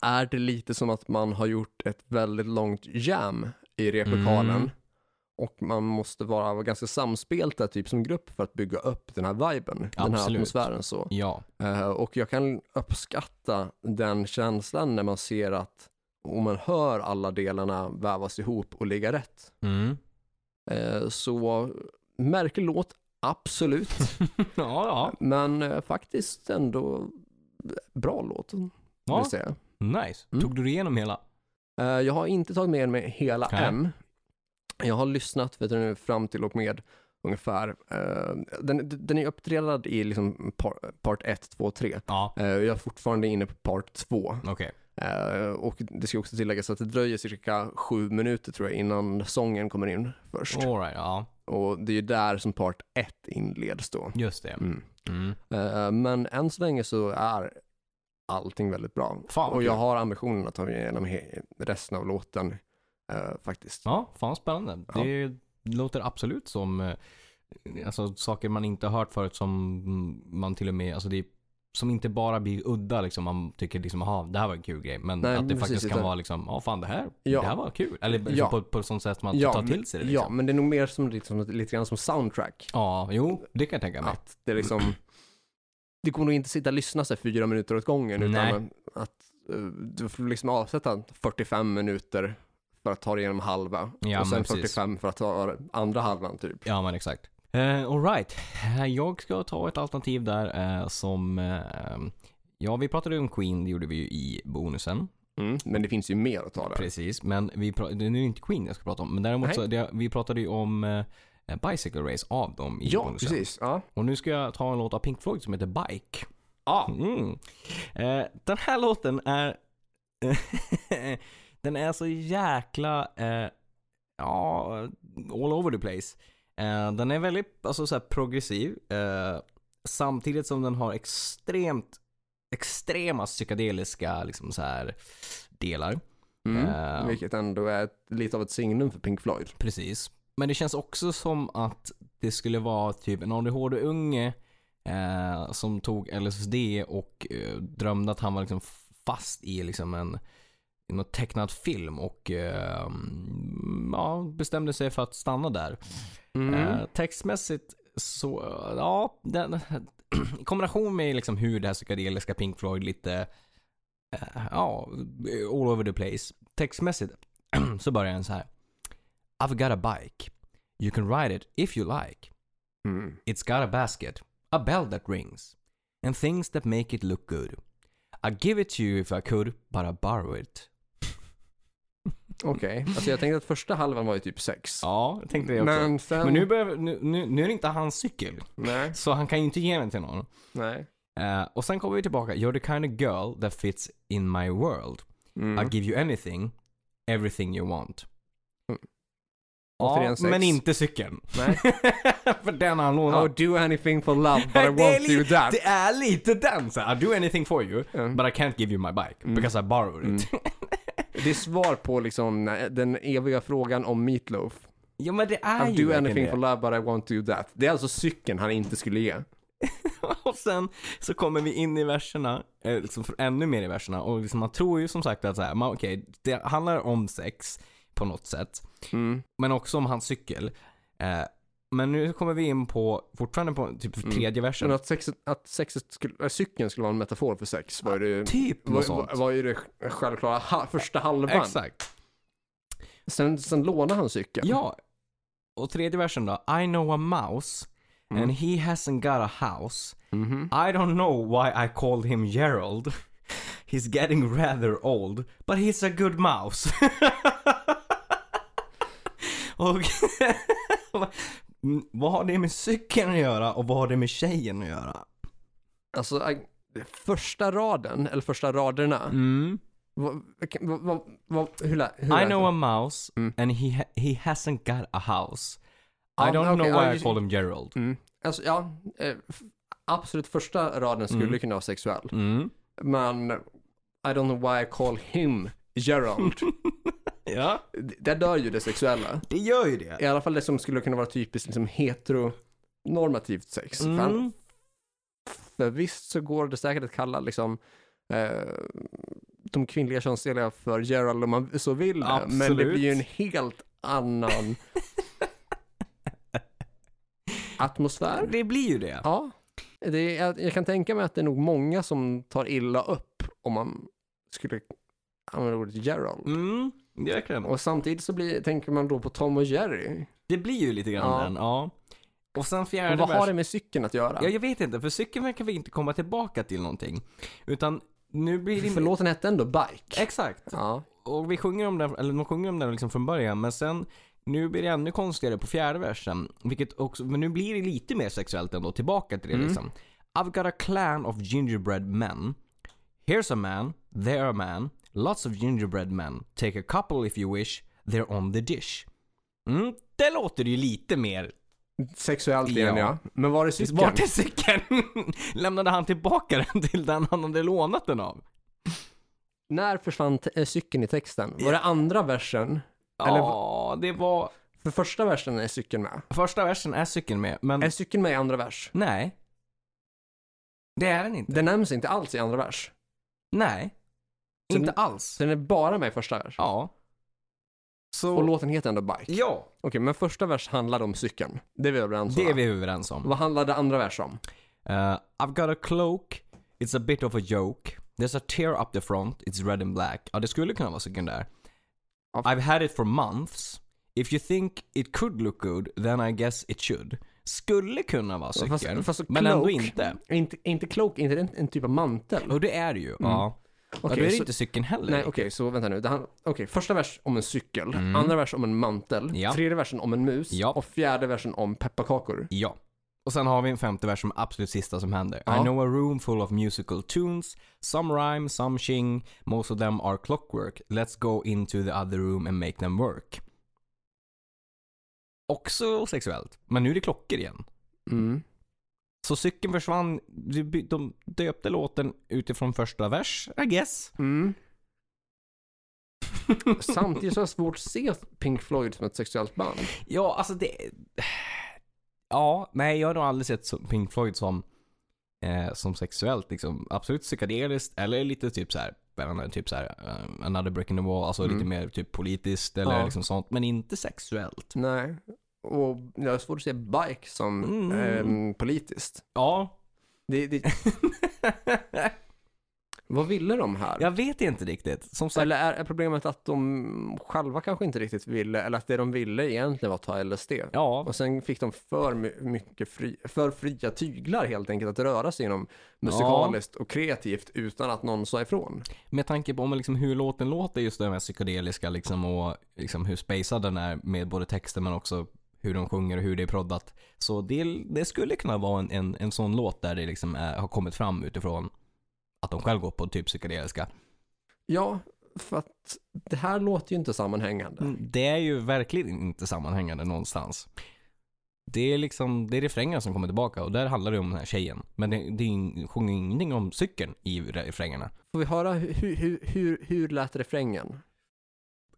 är det lite som att man har gjort ett väldigt långt jam i replokalen Mm. Och man måste vara ganska samspelta typ som grupp för att bygga upp den här viben, den här Absolut. atmosfären så. Ja. Eh, och jag kan uppskatta den känslan när man ser att om man hör alla delarna vävas ihop och ligga rätt. Mm. Eh, så märklig låt, absolut. ja, ja. Men eh, faktiskt ändå bra låt, vill ja. jag säga. Nice. Mm. Tog du igenom hela? Jag har inte tagit med mig hela Nej. än. Jag har lyssnat vet du, nu, fram till och med ungefär. eh, den, den är uppdelad i liksom par, part 1, 2, 3. Ja. Eh, jag är fortfarande inne på part 2. Okej. Eh, och det ska också tilläggas att det dröjer cirka sju minuter tror jag innan sången kommer in först. Alright, ja. Och det är ju där som part 1 inleds då. Just det. Mm. Mm. Eh, men än så länge så är allting väldigt bra. Fan, och jag har ambitionen att ta mig igenom resten av låten eh, faktiskt. Ja, fan spännande. Ja. Det låter absolut som eh, alltså, saker man inte har hört förut som man till och med, alltså det är, som inte bara blir udda liksom. Man tycker liksom, aha, det här var en kul grej. Men Nej, att det faktiskt kan utan- vara liksom, ja fan det här, Ja. det här var kul. Eller liksom Ja. på, på ett sånt sätt att man tar till sig det Ja, liksom. men det är nog mer som, liksom, lite grann som soundtrack. Ja, jo, det kan jag tänka mig. Att det liksom, det går nog inte sitta och lyssna här fyra minuter åt gången Nej. utan att eh, du får liksom avsätta 45 minuter för att ta dig igenom halva Ja, och sen men precis. 45 för att ta andra halvan typ. Ja men exakt. Uh, Alright, jag ska ta ett alternativ där eh, som, eh, ja vi pratade ju om Queen, det gjorde vi ju i bonusen. Mm. Men det finns ju mer att ta där. Precis, men vi det är nu inte Queen jag ska prata om. Men däremot Nej. så, det, vi pratade ju om eh, Bicycle Race av dem i Ja, bonusen. precis. Ja. Och nu ska jag ta en låt av Pink Floyd som heter Bike. Ah. Mm. Eh, den här låten är... den är så jäkla... Eh, ja, all over the place. Eh, den är väldigt alltså, så progressiv. Eh, samtidigt som den har extremt extrema psykedeliska liksom, så här, delar. Mm. Eh. Vilket ändå är ett, lite av ett signum för Pink Floyd. Precis. men det känns också som att det skulle vara typ en ADHD-unge eh, som tog LSD och eh, drömde att han var liksom fast i liksom en någon tecknad film och eh, ja, bestämde sig för att stanna där. Mm. Eh, textmässigt så, ja, den, i kombination med liksom hur det här psykedeliska Pink Floyd lite, eh, ja, all over the place. Textmässigt så börjar den så här. I've got a bike. You can ride it if you like. Mm. It's got a basket, a bell that rings, and things that make it look good. I'd give it to you if I could, but I borrow it. Okej, alltså jag tänkte att första halvan var ju typ sex. Ja, jag tänkte det också. Men, Men sen... nu, börjar, nu, nu, nu är det inte hans cykel. Nej, Så han kan ju inte ge den till någon. nej. Eh, och sen kommer vi tillbaka. You're the kind of girl that fits in my world. Mm. I'll give you anything, everything you want. Mm. Ja, men inte cykeln. Nej. För den har han lånat. I'll do anything for love but I won't do that. det är lite den så I'll do anything for you, Mm. but I can't give you my bike. Mm. Because I borrowed it. Det är svar på liksom den eviga frågan om Meatloaf. ja men det är I'll ju do anything det. for love but I won't do that. Det är alltså cykeln han inte skulle ge. Och sen så kommer vi in i verserna, eh, liksom ännu mer i verserna. Och liksom man tror ju som sagt att så här, man, okej, det handlar om sex på något sätt. Mm. Men också om hans cykel. Eh, men nu kommer vi in på, fortfarande på typ Mm. tredje versen. Men att, sexet, att sexet skulle, äh, cykeln skulle vara en metafor för sex var ju det, Typ något var, var, var ju det självklara ha, första halvan. Exakt. Sen, sen lånar han cykeln. Ja. Och tredje versen då. I know a mouse Mm. and he hasn't got a house. Mhm. I don't know why I called him Gerald. He's getting rather old, but he's a good mouse. och Mm, vad har det med cykeln att göra och vad har det med tjejen att göra? Alltså, första raden, eller första raderna. Mm. Vad, vad, vad, hur, hur I know a mouse Mm. and he he hasn't got a house. Ja, I don't okej, know ja, why I just- called him Gerald. Mm. Alltså, ja. Eh, absolut första raden skulle Mm. kunna vara sexuell. Mm. Men I don't know why I call him Gerald. Ja, Där dör ju det sexuella. det gör ju det. I alla fall det som skulle kunna vara typiskt liksom heteronormativt sex. För, Mm. för visst så går det säkert att kalla liksom eh, de kvinnliga könsdelarna för Gerald om man så vill det. Men det Absolut. blir ju en helt annan atmosfär. Det blir ju det. Ja, det är, jag kan tänka mig att det är nog många som tar illa upp om man skulle använda ordet Gerald. Mm, verkligen. Och samtidigt så blir, tänker man då på Tom och Jerry. Det blir ju lite grann Ja. den, ja. Och sen fjärde Och vad har vers- det med cykeln att göra? Ja, jag vet inte, för cykeln verkar vi inte komma tillbaka till någonting. Utan nu blir det... För låten hette ändå Bike. Exakt. Ja. Och vi sjunger om den, eller de sjunger om den liksom från början, men sen nu blir det ännu konstigare på fjärde versen. Vilket också, men nu blir det lite mer sexuellt ändå, tillbaka till det Mm. liksom. I've got a clan of gingerbread men. Here's a man, there a man, lots of gingerbread men. Take a couple if you wish, they're on the dish. Mm, det låter ju lite mer Sexuellt igen Ja. ja. Men var är cykeln? Vart är cykeln? Lämnade han tillbaka den till den han hade lånat den av? När försvann äh, cykeln i texten? Var det andra versen? Eller- Ja, det var... För första versen är cykeln med. Första versen är cykeln med, men Är cykeln med i andra vers? nej. Det är den inte. Den nämns inte alls i andra vers. Nej. Så inte den- alls. Så den är bara med i första vers. Ja. Så... Och låten heter ändå Bike. Ja, Okej, men första vers handlade om cykeln. Det är vi överens om. det är vi överens om. Vad handlade andra vers om? Uh, I've got a cloak, it's a bit of a joke. There's a tear up the front, it's red and black. Ja, det skulle kunna vara sekundär. Ja. I've had it for months. If you think it could look good, then I guess it should. Skulle kunna vara cykeln, Fast, fast men ändå cloak- inte. Är inte, är inte cloak, inte det en, en typ av mantel? Och det är det ju. Ja. Ja, då är det så- inte cykeln heller. Nej, okej, så vänta nu. Okej, första vers om en cykel, Mm. andra vers om en mantel, Ja. tredje versen om en mus Ja. och fjärde versen om pepparkakor. Ja. Och sen har vi en femte vers som är absolut sista som händer. Ja. I know a room full of musical tunes. Some rhyme, some shing. Most of them are clockwork. Let's go into the other room and make them work. Också sexuellt. Men nu är det klockor igen. Mm. Så cykeln försvann. De döpte låten utifrån första vers, I guess. Mm. Samtidigt så har jag svårt att se Pink Floyd som ett sexuellt band. Ja, alltså det... Ja, nej jag har nog aldrig sett Pink Floyd som, eh, som sexuellt liksom. Absolut psykedeliskt eller lite typ så här, typ så här, eh, another brick in the wall, alltså Mm. lite mer typ politiskt eller Ja. liksom sånt. Men inte sexuellt. Nej. Och jag har svårt att se Bike som Mm. ehm, politiskt. Ja. Det, det, vad ville de här? jag vet inte riktigt. Som sagt, Eller är, är problemet att de själva kanske inte riktigt ville, eller att det de ville egentligen var att ta LSD? ja. Och sen fick de för my- mycket fri, för fria tyglar helt enkelt att röra sig inom musikaliskt och kreativt utan att någon sa ifrån. Med tanke på liksom hur låten låter just det här psykedeliska liksom och liksom hur spacad den är med både texten men också hur de sjunger och hur det är proddat. Så det, det skulle kunna vara en, en, en sån låt där det liksom är, har kommit fram utifrån att de själv går på typ psykedeliska. Ja, för att det här låter ju inte sammanhängande. Mm, Det är ju verkligen inte sammanhängande någonstans. Det är liksom, det är refrängen som kommer tillbaka och där handlar det om den här tjejen. Men det, det sjunger ingenting om cykeln i refrängerna. Får vi höra hur, hur, hur, hur lät refrängen?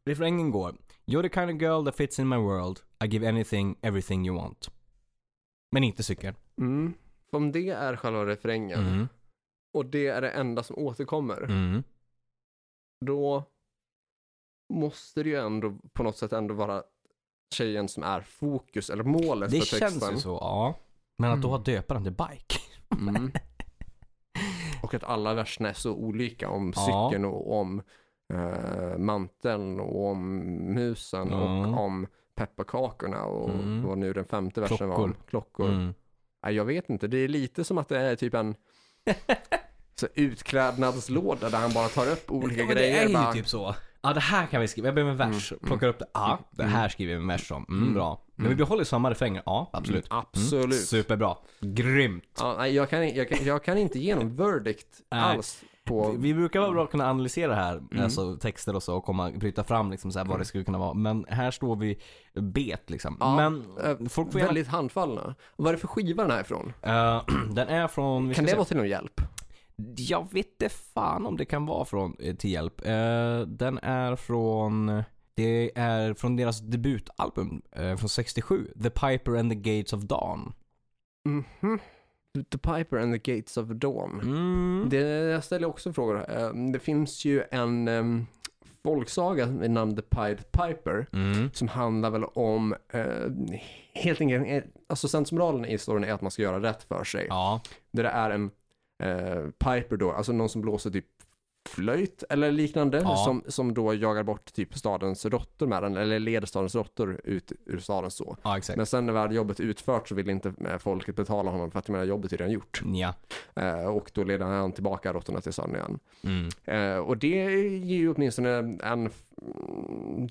Refrängen går You're the kind of girl that fits in my world. I give anything, everything you want. Men inte cykeln. Mm. Om det är själva refrängen Mm. och det är det enda som återkommer, Mm. då måste det ju ändå på något sätt ändå vara tjejen som är fokus eller målet Det för känns texten. ju så, ja. Men att då Mm. ha döpa den till bike. Mm. Och att alla verserna är så olika om Ja. cykeln och om eh, manteln och om musen Mm. och om pepparkakorna och Mm. vad nu den femte versen var. Klockor. Klockor. Mm. Nej, jag vet inte, det är lite som att det är typ en så utklädnadslåda där han bara tar upp olika Ja, grejer. det är ju bara, typ så. Ja det här kan vi skriva, jag behöver en vers. Mm, Plockar upp det. Ja, det här skriver vi en vers om. Mm, Mm. bra. Men vi Mm. behåller samma refränger. Ja, absolut. Mm, absolut. Superbra. Grymt. Ja, nej, jag, kan, jag, kan, jag kan inte ge någon verdict alls på... Vi- brukar vara bra att kunna analysera här, Mm. alltså texter och så, och komma, bryta fram liksom så här, vad det skulle kunna vara. Men här står vi bet liksom. Ja, Men eh, folk får gärna... Väldigt handfallna. Vad är det för skiva den här ifrån? Eh, den är från... Kan det se. vara till någon hjälp? Jag vet inte fan om det kan vara från eh, till hjälp. Eh, den är från... Det är från deras debutalbum eh, från 67, The Piper and the Gates of Dawn. Mhm. The Piper and the Gates of Dawn. Mm. Det, jag ställer också frågor. Eh, Det finns ju en um, folksaga med namn The Pied Piper Mm. som handlar väl om, eh, helt enkelt, eh, alltså sensmoralen i historien är att man ska göra rätt för sig. Ja. Där det är en eh, piper då, alltså någon som blåser typ flöjt eller liknande Ja. som, som då jagar bort typ stadens råttor med den eller leder stadens råttor ut ur staden så. ja. Men sen när väl jobbet utfört så vill inte eh, folket betala honom för att menar jobbet är redan gjort. Ja. Eh, och då leder han tillbaka råttorna till staden igen. Mm. Eh, och det ger ju åtminstone en mm,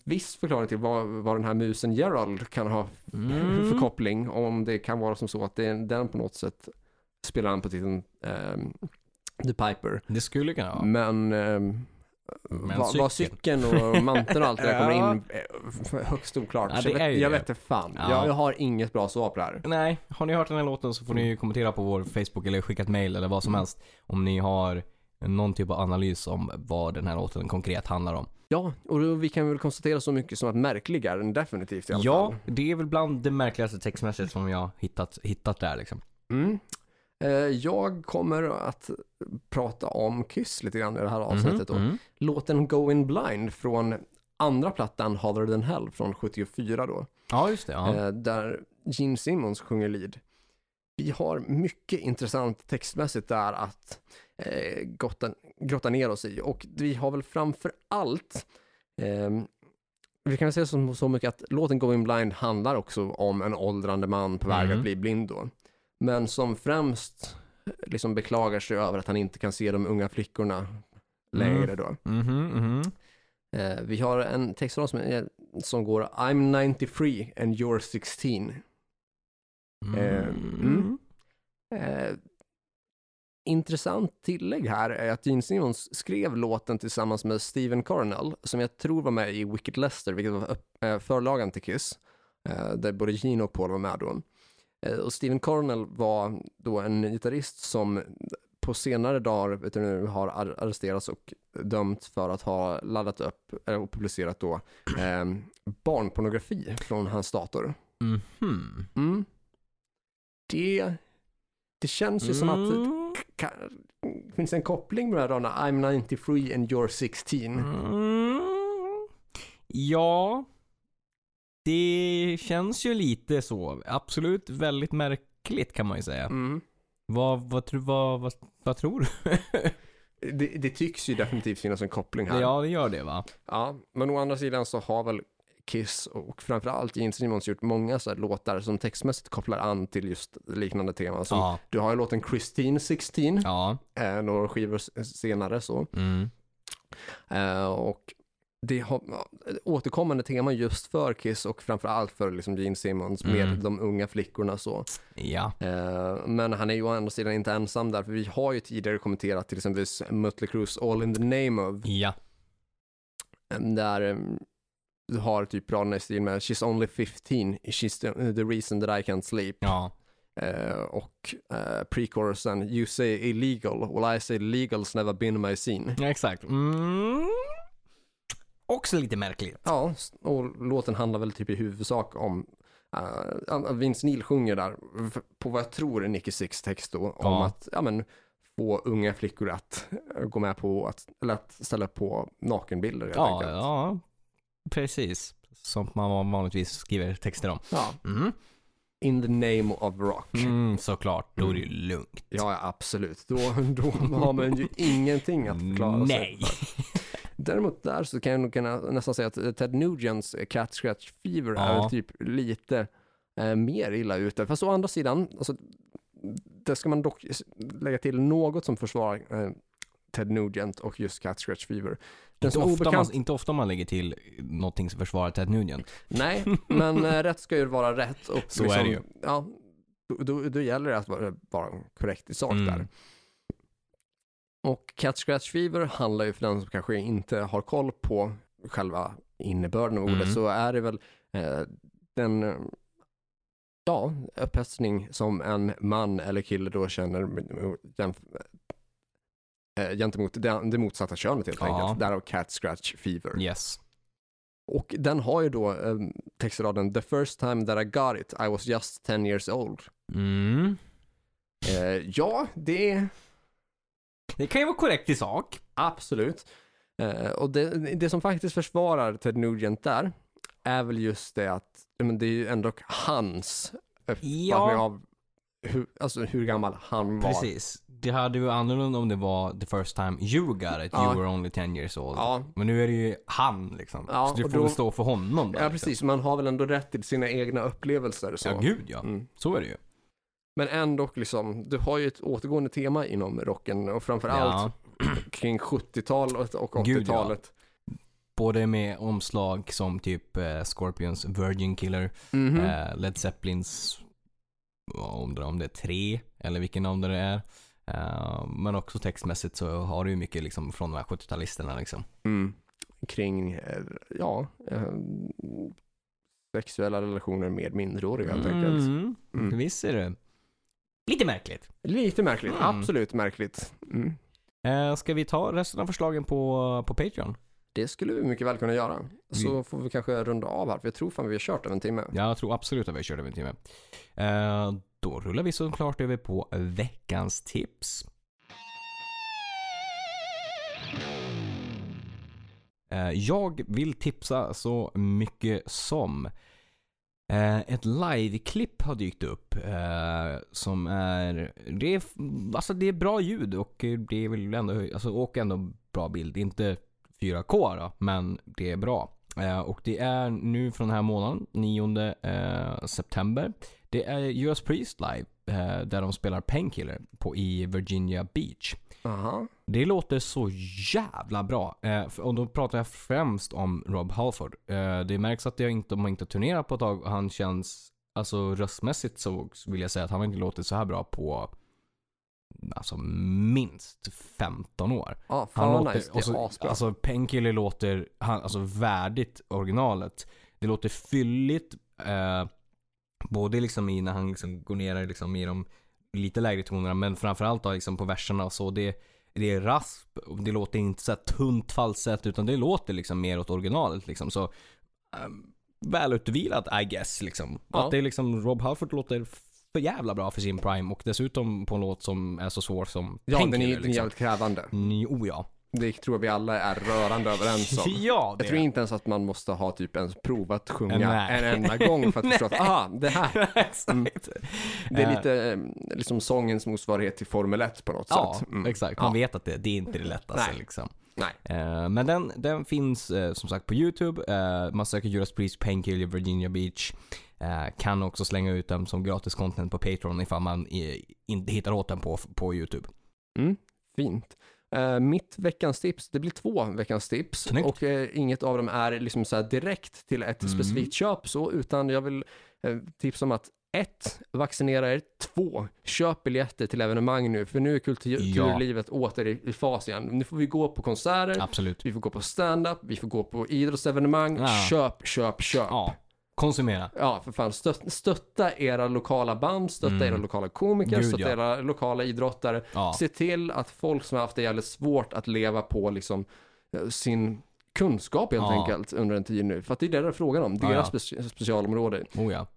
viss förklaring till vad, vad den här musen Gerald kan ha Mm. för koppling. Om det kan vara som så att det, den på något sätt spelar an på titeln ehm, The Piper. Det skulle kunna vara. Men, ehm, Men vad, vad cykeln. och manteln och allt det där kommer in eh, högst oklart. Ja, det jag är vet, jag det. vet inte fan. Ja. Jag, jag har inget bra svar på det här. Nej, har ni hört den här låten så får ni ju kommentera på vår Facebook eller skicka ett mail eller vad som Mm. helst. Om ni har någon typ av analys om vad den här låten konkret handlar om. Ja, och då, vi kan väl konstatera så mycket som att märklig är den definitivt i alla Ja, fall. det är väl bland det märkligaste textmässigt som jag hittat, hittat där liksom. Mm. Eh, Jag kommer att prata om Kiss lite grann i det här avsnittet. då. Mhm, mm. Låten Going Blind från andra plattan Harder than Hell från 74 då. Ja, just det. Ja. Eh, Där Gene Simmons sjunger lead. Vi har mycket intressant textmässigt där att eh, gotta, grotta ner oss i. Och vi har väl framför allt eh, vi kan väl säga så, så mycket att låten Going Blind handlar också om en åldrande man på väg Mhm. att bli blind då. Men som främst liksom beklagar sig över att han inte kan se de unga flickorna längre då. Mhm, mhm. Eh, vi har en textrad som, är- som går I'm 93 and you're 16. Eh, mm. Eh, intressant tillägg här är att Gene Simmons skrev låten tillsammans med Steven Coronel som jag tror var med i Wicked Lester, vilket var eh, förlagan till Kiss, eh, där både Gene och Paul var med då. Eh, och Steven Coronel var då en gitarrist som på senare dagar vet du, nu, har ar- arresterats och dömt för att ha laddat upp eh, och publicerat då eh, barnpornografi från hans dator. Mhm. Mm. Det, det känns ju som att Mm. det finns en koppling med de här raderna I'm 93 and you're 16. Mm. Ja. Det känns ju lite så. Absolut väldigt märkligt kan man ju säga. Mm. Vad, vad, vad, vad, vad tror du? Det, det tycks ju definitivt finnas en koppling här. ja, det gör det va? Ja, men å andra sidan så har väl Kiss och framförallt Gene Simmons gjort många så låtar som textmässigt kopplar an till just liknande teman. Som, Ja. Du har ju låten Christine 16, Ja. eh, några skivor senare så. Mm. Eh, och det har återkommande tema just för Kiss och framförallt för liksom Gene Simmons med Mm. de unga flickorna så. Ja. Eh, men han är ju å andra sidan inte ensam där, för vi har ju tidigare kommenterat till exempel Mötley Crues All in the name of, Ja. eh, där eh, du har typ raderna i stil med She's only 15, she's the, the reason that I can't sleep. Ja. Eh, och uh, pre-chorusen You say illegal, well I say legal's never been my scene. Ja, exakt. Mm. Också lite märkligt. Ja, och låten handlar väl typ i huvudsak om uh, Vince Neil sjunger där på vad jag tror är Nicky Six text då om Ja. att ja, men, få unga flickor att eh, gå med på att, eller att ställa på nakenbilder helt Ja, enkelt. ja. Precis. Som man vanligtvis skriver texter om. Ja. Mm. In the name of rock. Mm, såklart. Då är det ju lugnt. Ja, ja, absolut. Då, då har man ju ingenting att Nej. sig för. Däremot där så kan jag nog kunna nästan säga att Ted Nugents Cat Scratch Fever Ja. är typ lite eh, mer illa ute. Fast å andra sidan, alltså, det ska man dock lägga till något som försvarar eh, Ted Nugent och just Cat Scratch Fever. Inte ofta, man, obekant, inte ofta man lägger till någonting som försvarar Ted Nugent. nej, men eh, rätt ska ju vara rätt. Och Så är det ju. Ja, då, då, då gäller det att vara, vara korrekt i sak Mm. där. Och Cat Scratch Fever handlar ju för den som kanske inte har koll på själva innebörden av ordet Mm. så är det väl eh, den ja, upphetsning som en man eller kille då känner jämf- eh, gentemot det, det motsatta könet helt Ja. enkelt. Därav Cat Scratch Fever. Yes. Och den har ju då eh, textraden The first time that I got it I was just 10 years old. Mm. Eh, ja, det är Det kan ju vara korrekt i sak. absolut. Eh, och det, det som faktiskt försvarar Ted Nugent där är väl just det att men det är ju ändå hans uppfattning av hur, alltså hur gammal han var. Precis. Det hade ju annorlunda om det var the first time you got it, Ja. you were only 10 years old. Ja, Men nu är det ju han liksom. Ja, så du får då- stå för honom där, ja, liksom. precis. Man har väl ändå rätt till sina egna upplevelser. Så. Ja, gud ja. Mm. Så är det ju. Men ändå liksom, du har ju ett återgående tema inom rocken och framförallt Ja. kring 70-talet och Gud, ja. 80-talet. Både med omslag som typ eh, Scorpions Virgin Killer, Mhm. eh, Led Zeppelins, jag undrar om det är tre, eller vilken av det är. Eh, men också textmässigt så har du ju mycket liksom från de här 70-talisterna liksom. Mm. Kring, eh, ja, eh, sexuella relationer med minderåriga helt enkelt. Mm. Mm. Visst är det. Lite märkligt. Lite märkligt, Mm. absolut märkligt. Mm. Eh, ska vi ta resten av förslagen på, på Patreon? Det skulle vi mycket väl kunna göra. Så får vi kanske runda av här, för jag tror fan vi har kört över en timme. Jag tror absolut att vi kör över en timme. Eh, då rullar vi såklart över på veckans tips. Eh, jag vill tipsa så mycket som Eh, ett live klipp har dykt upp eh, som är, det är, alltså det är bra ljud och det är väl ändå, alltså, och ändå bra bild. Inte 4K då, men det är bra. Eh, och det är nu från den här månaden, 9 september. Det är Judas Priest live där de spelar Painkiller på, i Virginia Beach. Aha. Det låter så jävla bra. Eh, och då pratar jag främst om Rob Halford. Eh, det märks att jag inte, de har inte turnerat på ett tag och han känns, alltså röstmässigt så vill jag säga att han har inte låtit så här bra på alltså minst 15 år. Han fan vad låter, nice. Det så- är asbra. Alltså Painkiller låter, han, alltså värdigt originalet. Det låter fylligt, eh, både liksom i när han liksom går ner liksom i de lite lägre tonerna, men framförallt då liksom på verserna och så. Det, det är rasp, det låter inte så tunt falsett utan det låter liksom mer åt originalet liksom. Så um, välutvilat I guess liksom. Ja. Att det är liksom, Rob Halford låter för jävla bra för sin prime och dessutom på en låt som är så svår som Ja, den är, Painkiller, den är liksom. jävligt krävande. Mm, Oh ja. Det tror jag vi alla är rörande överens om. Ja, Jag tror inte ens att man måste ha typ ens provat sjunga Nej. en enda gång för att förstå att, aha, det här, Exakt. det är Eh, lite eh, liksom sångens motsvarighet till Formel 1 på något Ja, sätt. Mm. exakt. Man Ja. vet att det, det är inte det lättaste Nej. liksom. Nej. Eh, men den, den finns som sagt på YouTube. Man söker Judas Priest Painkiller Virginia Beach. Kan också slänga ut den som gratis content på Patreon ifall man inte hittar åt den på, på YouTube. Mm, fint. Eh, mitt veckans tips, det blir två veckans tips Snyggt. och eh, inget av dem är liksom så direkt till ett Mm. specifikt köp så, utan jag vill eh, tipsa om att ett, Vaccinera er. Två, Köp biljetter till evenemang nu, för nu är kultur- Ja. kulturlivet åter i, i fas igen. Nu får vi gå på konserter, Absolut. vi får gå på stand-up, vi får gå på idrottsevenemang. Ja. Köp, köp, köp. Ja. Konsumera. Ja, för fan. Stött, stötta era lokala band, stötta Mm. era lokala komiker, Gud, stötta ja. era lokala idrottare. Ja. Se till att folk som har haft det jävligt svårt att leva på liksom eh, sin kunskap helt Ja. enkelt under en tid nu. För att det är det det är frågan om, deras ja. speci- specialområde. Oh ja.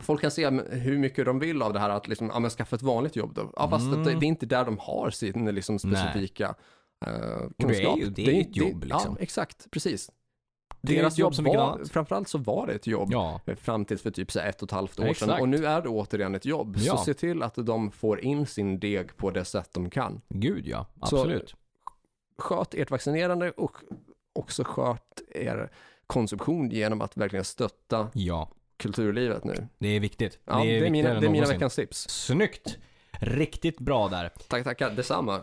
Folk kan se hur mycket de vill av det här att liksom, ja men skaffa ett vanligt jobb då. Ja, fast Mm. det, det är inte där de har sin liksom specifika uh, det är kunskap. ju- det är ett jobb, liksom. Ja, exakt, precis. Det är Deras jobb som vilket annat. framförallt så var det ett jobb. Ja. Fram tills för typ så ett och ett halvt år sedan. Exakt. Och nu är det återigen ett jobb. Ja. Så se till att de får in sin deg på det sätt de kan. Gud ja. Så- Absolut. Sköt ert vaccinerande och också sköt er konsumtion genom att verkligen stötta Ja. kulturlivet nu. Det är viktigt. Ja, det är, viktigare mina, än det är mina veckans tips. Snyggt. Riktigt bra där. Tack, tackar. Detsamma.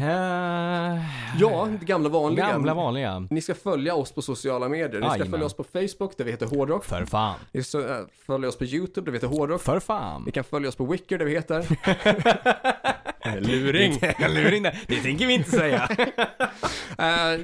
Eh, Ja, det gamla vanliga. Gamla vanliga. Ni ska följa oss på sociala medier. Ni ska Jajamän. följa oss på Facebook, där vi heter Hårdrock. För fan. Ni ska äh, följa oss på YouTube, där vi heter Hårdrock. För fan. Ni kan följa oss på Wicker, där vi heter... Luring. Luring där. Det tänker vi inte säga. Eh, eh,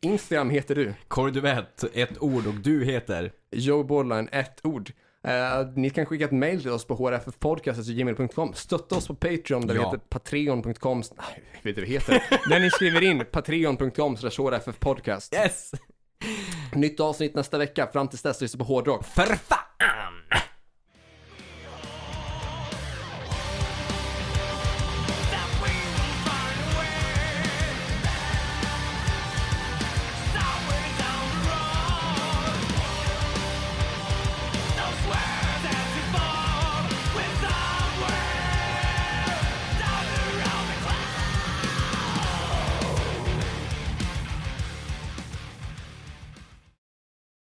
Instagram heter du. Korduvett, ett ord och du heter? Joe Borderline, ett ord. Eh, ni kan skicka ett mail till oss på hrffpodcast.gmail.com. Stötta oss på Patreon där vi Ja. heter patreon.com. Nej, vet inte vad heter. där ni skriver in patreon.com hrffpodcast. Yes! Nytt avsnitt nästa vecka. Fram tills dess lyssna på hårdrock. För fan!